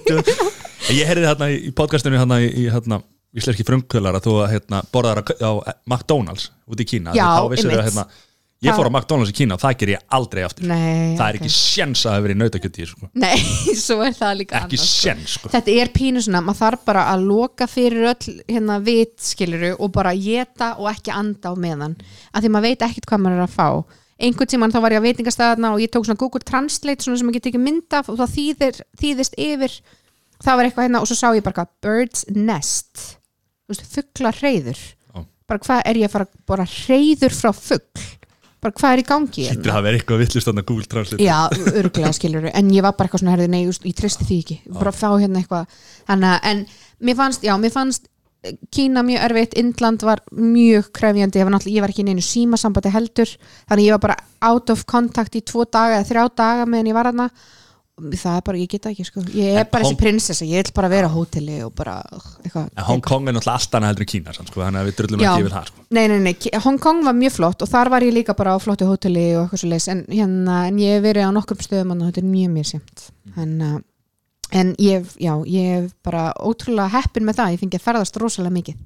Ég heyrði þarna í podcastinu þarna í, þarna íslenski frumkvölar að þú hérna, borðar á, McDonalds út í Kína. Já, Þá vissirðu einmitt. að, Ég Það- fór á McDonalds í Kína og það ger ég aldrei aftur Nei, Það er ok. ekki sjens að hafa verið nautakjöti sko. Nei, svo er það líka Ekki annað, sko. sjens sko. Þetta er pínu svona, maður þarf bara að loka fyrir öll hérna vit skiluru og bara geta og ekki anda á meðan af því maður veit ekkert hvað maður er að fá einhvern tímann þá var ég á veitingastæðarna og ég tók svona Google Translate svona sem ég get ekki mynd af og það þýðir, þýðist yfir það var eitthvað hérna og svo sá ég bara Bird's Nest Já. bara hvað er ég að fara bara hreyður frá fugl bara hvað er í gangi? Þetta hafa verið eitthvað villust þannig Google Translate. Já, örgulega skilur en ég var bara eitthvað svona, herði, nei, ég tristi því ekki. Bara fá hérna eitthvað. Þannig að, en mér fannst, já, mér fannst eh, Kína mjög erfitt, Indland var mjög krefjandi, ég var náttúrulega, ég var ekki neinu símasambandi heldur, þannig ég var bara out of contact í tvo daga eða þrjá daga meðan ég var hana það er bara, ég geta ekki, sko, ég er En bara Hong- þessi prinsessa, ég vil bara vera á hóteli og bara, eitthvað En Hong Kong er náttúrulega allt annað heldur en Kína sko, þannig að við drullum ekki yfir það sko. Nei, nei, nei, Ki- Hong Kong var mjög flott og þar var ég líka bara á flottu hóteli og eitthvað svo leis en, hérna, en ég hef verið á nokkrum stöðum og þetta er mjög mjög sjömt en, uh, en ég, já, ég hef bara ótrúlega heppin með það, ég fengi að ferðast rosalega mikið.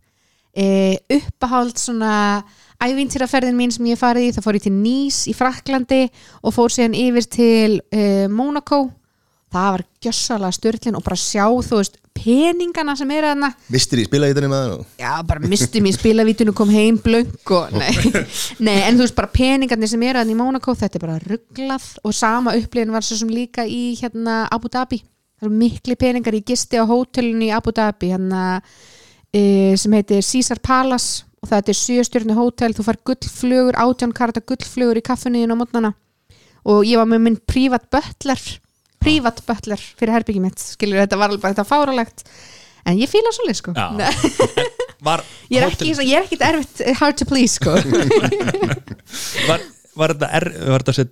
E, uppáhald svona ævintýraferðin mín sem ég farið í, það fór ég til Nice í Fraklandi og fór síðan yfir til e, Monaco það var gjössalega styrlin og bara sjá þú veist peningana sem eru þarna. Mistir í spilaðítinni með það já, bara misti mér spilavítinu kom heim blöng og nei, nei, en þú veist bara peningarnir sem eru þannig í Monaco þetta er bara rugglað og sama upplifin var svo sem líka í hérna Abu Dhabi. Það eru mikli peningar, ég gisti á hótelinu í Abu Dhabi hérna e, sem heitir Caesar Palace og þetta er sjöstjörnu hótel, þú fær gullflugur átján karta gullflugur í kaffinniðin á mótnana og ég var með minn prívat butler prívat butler fyrir herbyggi mitt skilur þetta var alveg bara þetta fáralegt en ég fíla svolítið sko. Ég er ekki, ég er ekkit erfitt hard to please sko. Var, var þetta er, var þetta sett,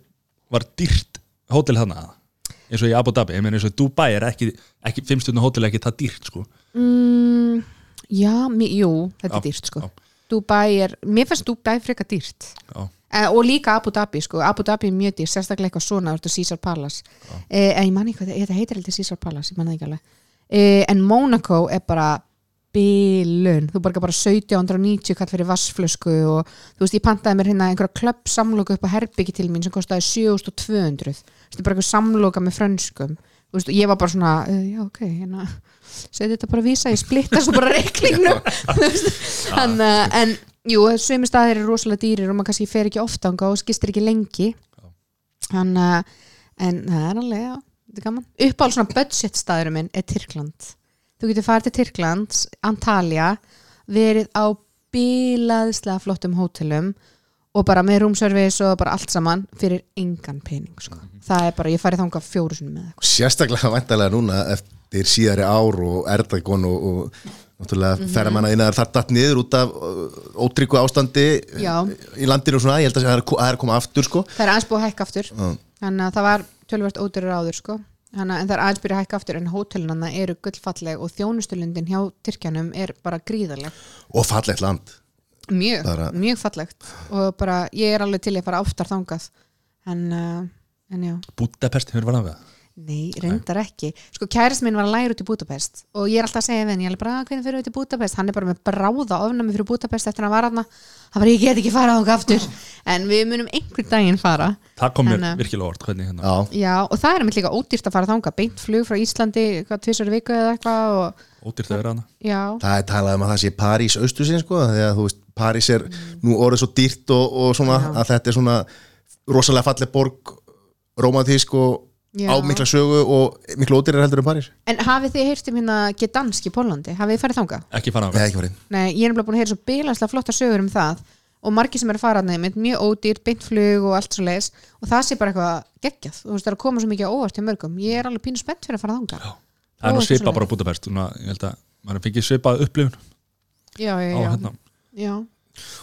var dýrt hótel þarna? Eins og í Abu Dhabi, ég meina eins og Dubai er ekki, ekki fimmstjörnu hótel er ekki það dýrt sko. mm, Já, mi- jú, þetta er Já, dýrt sko. já. Dubai er, mér finnst Dubai frekar dýrt. Já. eh, og líka Abu Dhabi sko. Abu Dhabi er mjög dýrt, sérstaklega eitthvað svona er Caesar Palace. Eh, en ég man ekki hvað þetta heitir heldur Caesar Palace, ég man það ekki alveg. Eh, en Monaco er bara bilun, þú borgar bara 1790 kall fyrir vassflösku og þú veist, ég pantaði mér hérna einhverja klubb samloka upp á herbyggi til mín sem kostaði 7200 þetta er bara einhver samloka með frönskum. þú veist, og ég var bara svona, uh, já ok hérna, seti þetta bara að vísa, ég splitta svo bara reiklingnum þannig að, en jú, sömu staðir eru rosalega dýrir og maður kannski fer ekki ofta og skistir ekki lengi. Þannig að, en það er alveg, já þetta er gaman, uppáhald svona budget staðurum minn er Tyrkland. Þú getur farið til Tyrkland, Antalya verið á bílaðislega flottum hótelum og bara með roomservice og bara allt saman fyrir engan pening sko. það er bara, ég farið þangað fjóru sinni með eitthvað Sérstaklega væntalega núna eftir síðari ár og erdagon og, og náttúrulega mm -hmm. ferðamanna innan þar datt niður út af uh, ótryggu ástandi Já. í landinu og svona, ég held að það er, það er að koma aftur sko það er aðeins búið að hækka aftur Já. þannig að það var tölvert ódurur áður sko. þannig að en það er aðeins byrja að hækka aftur en hótelunana eru gullfalleg og þjónustulundin hjá Tyrkjanum er bara gríðarleg og fallegt land mjög, Bara- mjög fallegt og bara, ég er alveg til í að fara oftar þangað en, uh, en já Budapest hefur verið að það Nei, reyndar ekki. Sko kærast minn var að læra út í Budapest og ég er alltaf að segja við henni, ég er alveg bara, "Ah, hvernig fyrir við til Budapest? Hann er bara með bráða ofnami fyrir Budapest eftir að hann var hann. Hann bara, ég get ekki fara á það aftur. En við munum einhvern daginn fara. Það kom mér En, uh, virkilega orð hvernig hérna Já, og það er mitt líka ódýrt að fara þangað. Beint flug frá Íslandi, hvað tvisar viku eða eitthvað og ódýrt að vera hana já, Það er talað um að það sé París austusinn sko, þegar þú veist, París er nú orðið svo dýrt og, og svona Já. að þetta er svona rosalega falleg borg romantísk og Já. á mikla sögu og miklu ódýrar heldur en París. En hafið þið heyrt um hérna Gdansk í Pólandi, hafið þið farið þangað? ekki fara á Nei, ekki farið. Nei, ég er nefnilega búin að heyra svo bilanslega flotta sögur um það og margir sem eru að fara nefn með mjög ódýrt, beintflug og allt svo leis og það sé bara eitthvað geggjað. Þú veist það er að koma svo mikið á óvart hjá mörgum. Ég er alveg pínu spennt fyrir að fara þangað það er nú Ó, svipa svoleiðis. bara á Budapest ég held að maður fikk svipað upplifun já, já, á já, hérna. Já.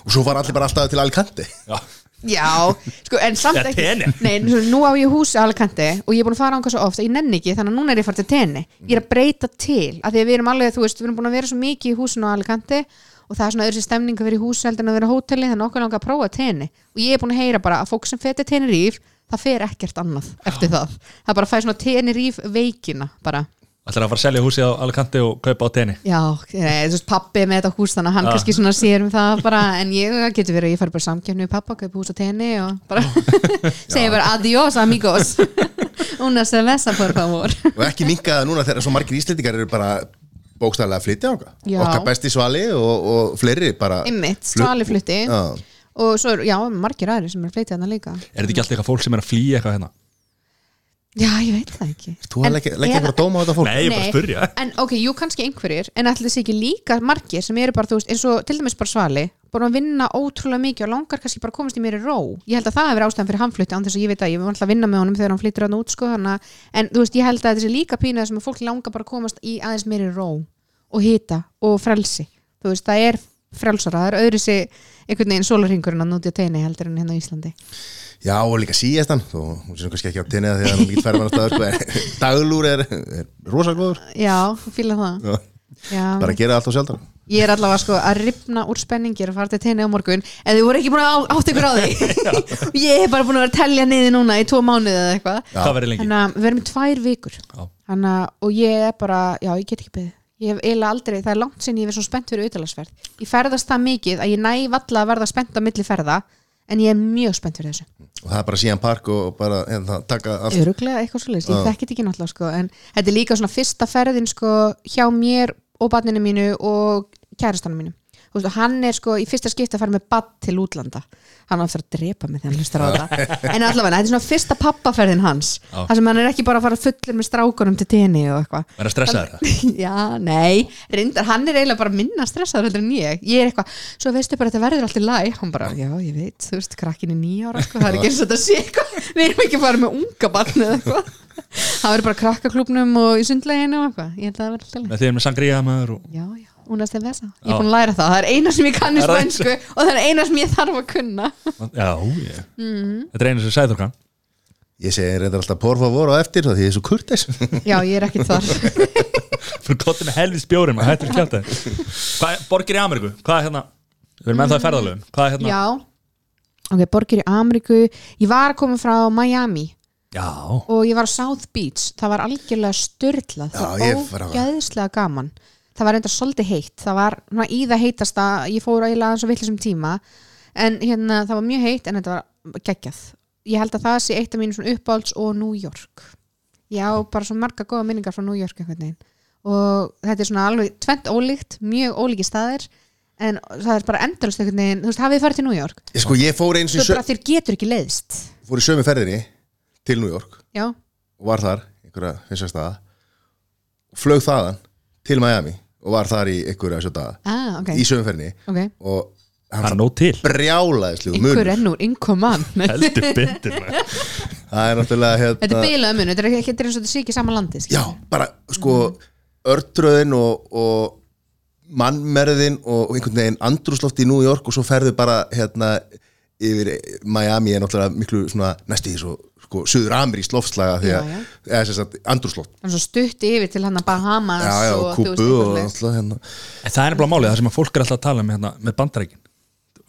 og svo var allir bara alltaf til Alicante. Já, Já, sko, en samt ekki. Nei, nú á ég hús á Alicante og ég er búin að fara ánga svo oft að ég nenni ekki þannig að núna er ég fara til tenni Ég er að breyta til, af því að við erum alveg, þú veist, við erum búin að vera svo mikið í húsinu á Alicante og það er svona öðru stemning að vera í hús heldur en að vera á hóteli þannig að okkur langar að prófa tenni og ég er búin að heyra bara að fólk sem feti Tenerife það fer ekkert annað eftir það. Það bara fæði svona Tenerife veikina bara ætlar að fara að selja húsið á Alicante og kaupa á tenni? Já, nei, þú veist, pappi er með þetta hús þannig að hann Já. kannski svona sér um það bara en ég það getur verið að ég fari bara samkjöfni við pappa, kaupa hús á tenni og bara segja bara adiós amigos. Una cerveza por favor. Og ekki minkaða núna þegar svo margir íslendingar eru bara bókstæðlega að flytja okkar. Okkar besti svali og, og fleiri bara Einmitt, flut- Svali flutti. Já. og svo, er- já, margir aðri sem er fleitið þarna líka. Er þetta ekki alltaf eitthvað fólk sem er að flýja eitthvað hérna Já, ég veit það ekki. Þú að leggja leggja bara dóma á þetta fólk? Nei, ég er bara að spyrja En ok, jú, kannski einhverjir En ætli þessi ekki líka margir sem eru bara, þú veist, eins og til dæmis bara svali búin að vinna ótrúlega mikið og langar kannski bara að komast í mér í ró. Ég held að það hefur ástæðan fyrir hann flutti án þess að ég veit að ég var alltaf að vinna með honum þegar hann flyttir hann út sko, hana, en þú veist, ég held að þessi líka pínu sem að fólk langar bara að komast í aðeins mér í ró og hita og frelsi. Þú veist, það er frelsara, það er öðru sig einhvern veginn sólarhingurinn að núti að teini heldur en hérna á Íslandi Já, og líka síðast hann Þú hún sé nú kannski ekki á tinni þegar hann ekki færa mann að staða sko, en Daglúr er, er rosagóður Já, fíla það. Já. Bara gera allt á sjálfdara Ég er allavega sko að ripna úr spenning Ég er að fara til tenni á morgun En þið voru ekki búin að á- átta ykkur á því. Ég hef bara búin að vera að telja niður núna í tvo mánuði eða eitthvað? Þannig að við erum í tvær vikur. Og ég er bara, já ég get ekki beðið. Ég hef eiginlega aldrei, það er langt sinni ég verið svo spennt fyrir utalagsferð Ég ferðast það mikið að ég næ valla að verða spennt á milli ferða En ég er mjög spennt fyrir þessu. Og það er bara síðan park og bara hérna, taka allt. Öruglega eitthvað svo leys, ég þekkit ekki náttúrulega sko, En þetta er líka svona fyrsta ferðin sko, hjá mér og barninu mínu og kærastanum mínu veist, hann er sko í fyrsta skipti að fara með bad til útlanda. Hann á eftir að drepa mig þegar hann hlustar á þetta. En allavega, þetta er svona fyrsta pappaferðin hans. Já. þar sem hann er ekki bara að fara fullir með strákunum til tenni og eitthvað. Verður að stressa þetta? Já, nei, reyndar, hann er eiginlega bara minna stressaður heldur en ég. Ég er eitthvað, svo veistu bara þetta verður allt í læg Hann bara, já, ég veit, þú veist, krakkin er nýja ára sko, Það er ekki eins og þetta sé eitthvað. Við erum ekki fara með unga barn eða eitthvað. Það verður bara krakkaklúbnum og í sundleginu og eitthvað. Ég held að það verður alltaf læg því með sangriða maður og Já, já, únast er vesa Ég er búin að læra það, það er eina sem ég kann í það spænsku Og það er eina sem ég þarf að kunna. Já, ég Mhm. Þetta er einu sem sæður kann. Ég segi reyndar alltaf por favor og eftir því ég er svo kurteis. Já, ég er ekki þar. Fyrir gott með helvið spjórin maður hættur að borgir í Ameríku? Hvað er hérna? Við erum ennþá í ferðalöfum Hvað er hérna? Já, ok, borgir í Ameríku. Ég var að koma frá Miami. Já, og ég var á South Beach. Það var algjörlega styrlað það Já, ég var ógæðislega gaman það var enda svolítið heitt. Það var svona, í það heitasta ég fór eiginlega aðeins á villisum tíma en hérna það var mjög heitt en þetta var geggjað. Ég held að það sé eitt af mínu svona uppáhalds og New York. Já, bara svo marga góða minningar frá New York einhvern veginn. Og þetta er svona alveg tvent ólíkt, mjög ólíki staðir en það er bara endalust einhvern veginn, þú veist, hafið þið farið til New York? Sko ég fór eins svo og bara þér getur ekki leiðst. Fór í sömu ferðinni til New York. Já, og var þar, einhverja finnst staða. Flög þaðan til Miami og var þar í einhverja sjö daga. Ah, ok, í sömu ferðinni ok. Og hann nóg til. brjálaðislu einhver munur ennúr, einhver mann. Heldur maður. það er náttúrulega Þetta er hérna bilað mun, þetta er ekki eins og þetta sé ekki sama landi já, bara sko örtröðin og, og mannmerðin og einhvern veginn andrúsloft í New York og svo ferðu bara hérna yfir Miami er náttúrulega miklu svona því svo sko, suður amerískt loftslaga því Já, að, já. eða sem sagt, Það er svo stutt yfir til hann að Bahamas já, já, og þú veist, og alltaf hérna En það er nefnilega málið, það sem að fólk er alltaf að tala um hérna, með bandarækin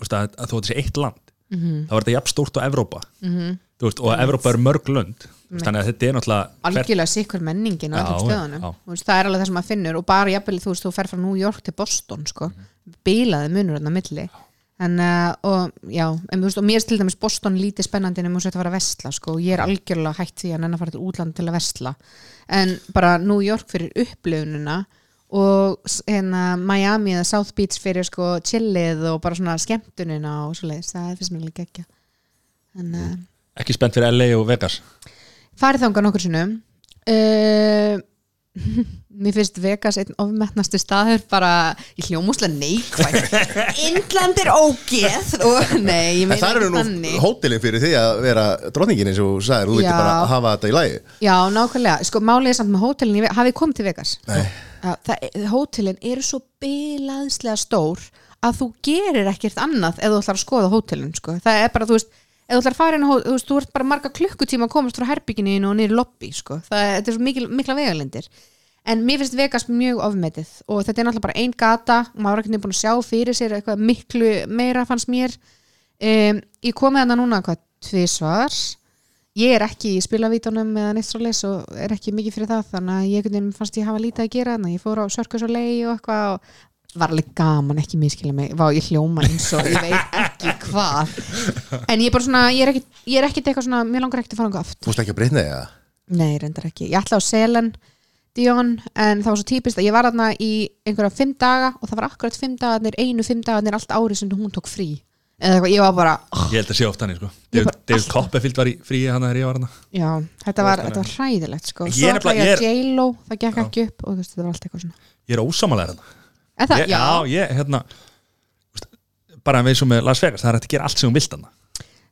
veist, að, að þú sé eitt land Mhm. þá er þetta jafn stórt á Evrópa -hmm. veist, og Evrópa er mörg lönd veist, þannig að þetta er náttúrulega algjörlega sikkur menningin á Já, öllum stöðunum já. Þú veist, það er alveg það sem maður finnur og bara jafnvel þú veist, þú fer frá New York til Boston sko, Mhm. bilaði munur hann á milli en, uh, og já en, veist, og mér er til dæmis Boston lítið spennandi en múið að fara að vesla sko, og ég er algjörlega hætt því að nenn að fara til útland til að vesla en bara New York fyrir upplifunina og hérna Miami eða South Beach fyrir sko chillið og bara svona skemmtunina og svo leiðis, það finnst mér líka ekki en uh, Ekki spennt fyrir LA og Vegas? farið þangað nokkur sinnum. Uh, mér finnst Vegas einn ofmetnastu staður bara í hljómuslega neikvæð. Indland er ógeð og nei, ég meina það eru nú hótelin fyrir því að vera drottningin eins og sagðir, þú Já. bara hafa þetta í lagi. Já, nákvæmlega, sko málið er samt með hótelin hafið komið til Vegas? Hótelin eru svo bilaðslega stór að þú gerir ekkert annað ef þú ætlar að skoða hótelin sko. það er bara, þú veist, ef þú ætlar að fara inn hó- þú veist, þú ert bara marga klukkutíma að komast frá herbygginu og niður í lobby, sko. það er, þetta er svo mikil, mikla vegalindir en mér finnst Vegas mjög ofmetið og þetta er náttúrulega bara ein gata og maður er ekki búin að sjá fyrir sér eitthvað miklu meira fannst mér. Um, ég komið hana núna hvað, tvisvar. Ég er ekki í spilavítunum eða neitt svo leis og er ekki mikið fyrir það þannig að ég fannst ég hafa lítið að gera þannig að ég fór á Circus og Lei og eitthvað og var alveg gaman, ekki miskila mig. Vá, ég hljóma eins og ég veit ekki hvað. En ég er bara svona, ég er er ekki eitthvað svona, mér langar ekki að fara eitthvað Nei, reyndar ekki. Ég ætla á Selen Dion, en það var svo típist að ég var þarna í einhverja fimm daga og það var akkurat fimm dagarnir, einu fimm dagarnir allt árið sem hún tók frí. Eða eitthvað, ég var bara oh, Ég held að sé oft hann sko. David, alltaf- Copperfield var í fríi hann þegar ég var hann já, þetta var, þetta var hræðilegt sko. Svo ætla ég að J-Lo, það gekk ekki upp og veist, þetta var allt eitthvað svona. Ég er ósamalega ég, já, Já, ég, hérna bara við svo með Las Vegas, það er að gera allt sem hún vilt hann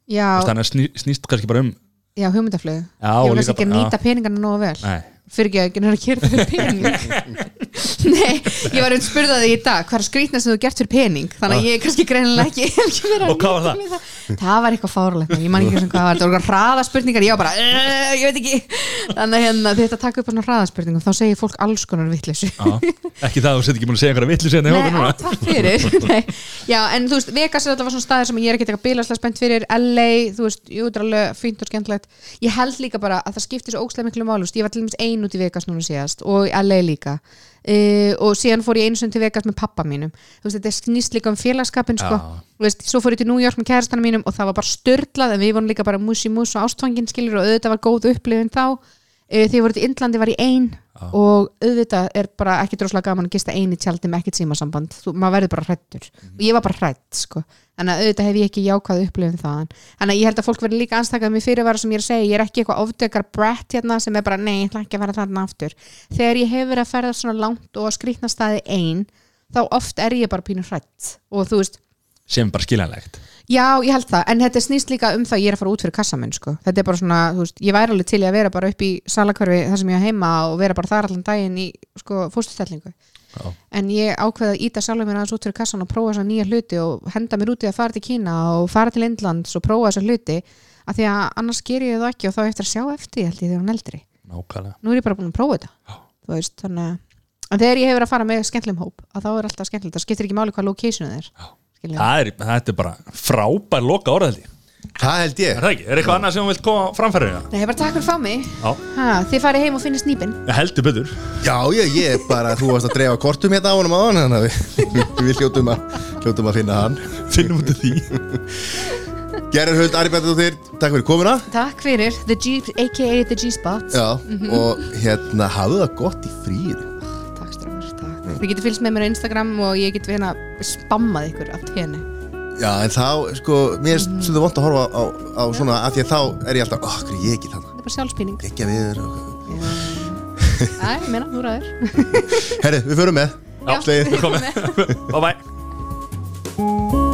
já, Þannig að sný, snýst kannski bara um já, hugmyndaflögu Já, Ég kannski ekki nýta peningarna nógu vel. Nei, fyrir ekki að ekki að gera það fyrir pening. Nei, ég var um spurðað þig í dag hvað er skrýtna sem þú gert fyrir pening? Þannig að ég er kannski greinilega ekki, ekki verið að nýta mér það? Það var eitthvað fárlegt, ég man ekki sem hvað var. Það voru hraða spurningar, ég var bara "Eh, ég veit ekki, þannig hérna þetta taka upp svona hraða spurningum, þá segir fólk alls konar á, ekki það að þú sett ekki búin að segja einhverja í hóka Nei, á, takk fyrir. Já, en þú veist, Vegas er alltaf svona staðir sem ég er ekkert eitthvað bilarslega spennt fyrir. LA, þú veist, jú, þetta er alveg fínt og skemmtilegt. Ég held líka bara að það skiptir svo ókslega miklu veist, ég var til dæmis ein út í Vegas núna síðast og LA líka. Uh, og síðan fór ég einu sinni til Vegas með pappa mínum. Þú veist, þetta snýst líka um félagskapin sko. Þú veist, svo fór ég til New York með kærastana mínum og það var bara störlað en við vorum líka bara músi mús og ástfangin skilur og auðvitað var góð upplifin þá. Uh, þegar ég voru til Indlandi var ég ein og auðvitað er bara ekki droslega gaman að gista ein í tjaldi með ekkert símasamband. Þú, maður verður bara hrættur og ég var bara hrætt sko. þannig að auðvitað hef ég ekki jákvæð upplifin þaðan. Þannig að ég held að fólk verður líka anstakað með fyrirvara sem ég er að segja, ég er ekki eitthvað ofdekar brett hérna sem er bara nei, ég ætla ekki að fara þarna aftur. Þegar ég hef verið að ferða svona langt og að skrýtna staði ein þá oft er ég bara pínu hrætt og þú veist, sem bara skiljanlegt Já, ég held það, en þetta snýst líka um það að ég er að fara út fyrir kassaminn, sko. Þetta er bara svona, þú veist, ég væri alveg til að vera bara upp í salakörfi þar sem ég er heima og vera bara þar allan daginn í, sko, fóstustellingu. En ég ákveði að íta sjálfur mér aðeins út fyrir kassan og prófa þessa nýja hluti og henda mér út í að fara til Kína og fara til Indlands og prófa þessa hluti. Af því að annars ger ég það ekki og þá eftir að sjá eftir, held ég, þegar hún eldri. Nákvæmlega. Nú er ég þú er það er. Það er, þetta er bara frábær loka orðaldi Það held ég. Er það ekki? Er eitthvað annað sem hún vilt koma á framfæri Nei, ég bara takk fyrir að fá mig. Já, ha, Þið farið heim og finnir snýpin heldur betur. Já, ég, ég er bara, þú varst að dreifa kortum hérna á honum á hann Þannig að við, við hljótum, að, hljótum að finna hann. Finnum út af því. Gerður Huld, Ari Bættur takk fyrir komuna. Takk fyrir, the G, aka the G-spot Já, og hérna, hafðu það gott í Takk takk Þið getur fylgst með mér á Instagram og ég get hérna spammað ykkur af tenni Já, en þá, sko, mér er svolítið vont að horfa á, á svona Af því að þá er ég alltaf, oh, hvað er ég ekki þannig Það er bara sjálfspíning Ekki að við og... Æ, ég meina, þú ræður. Herri, við förum með. Já. Slegið. Bye bye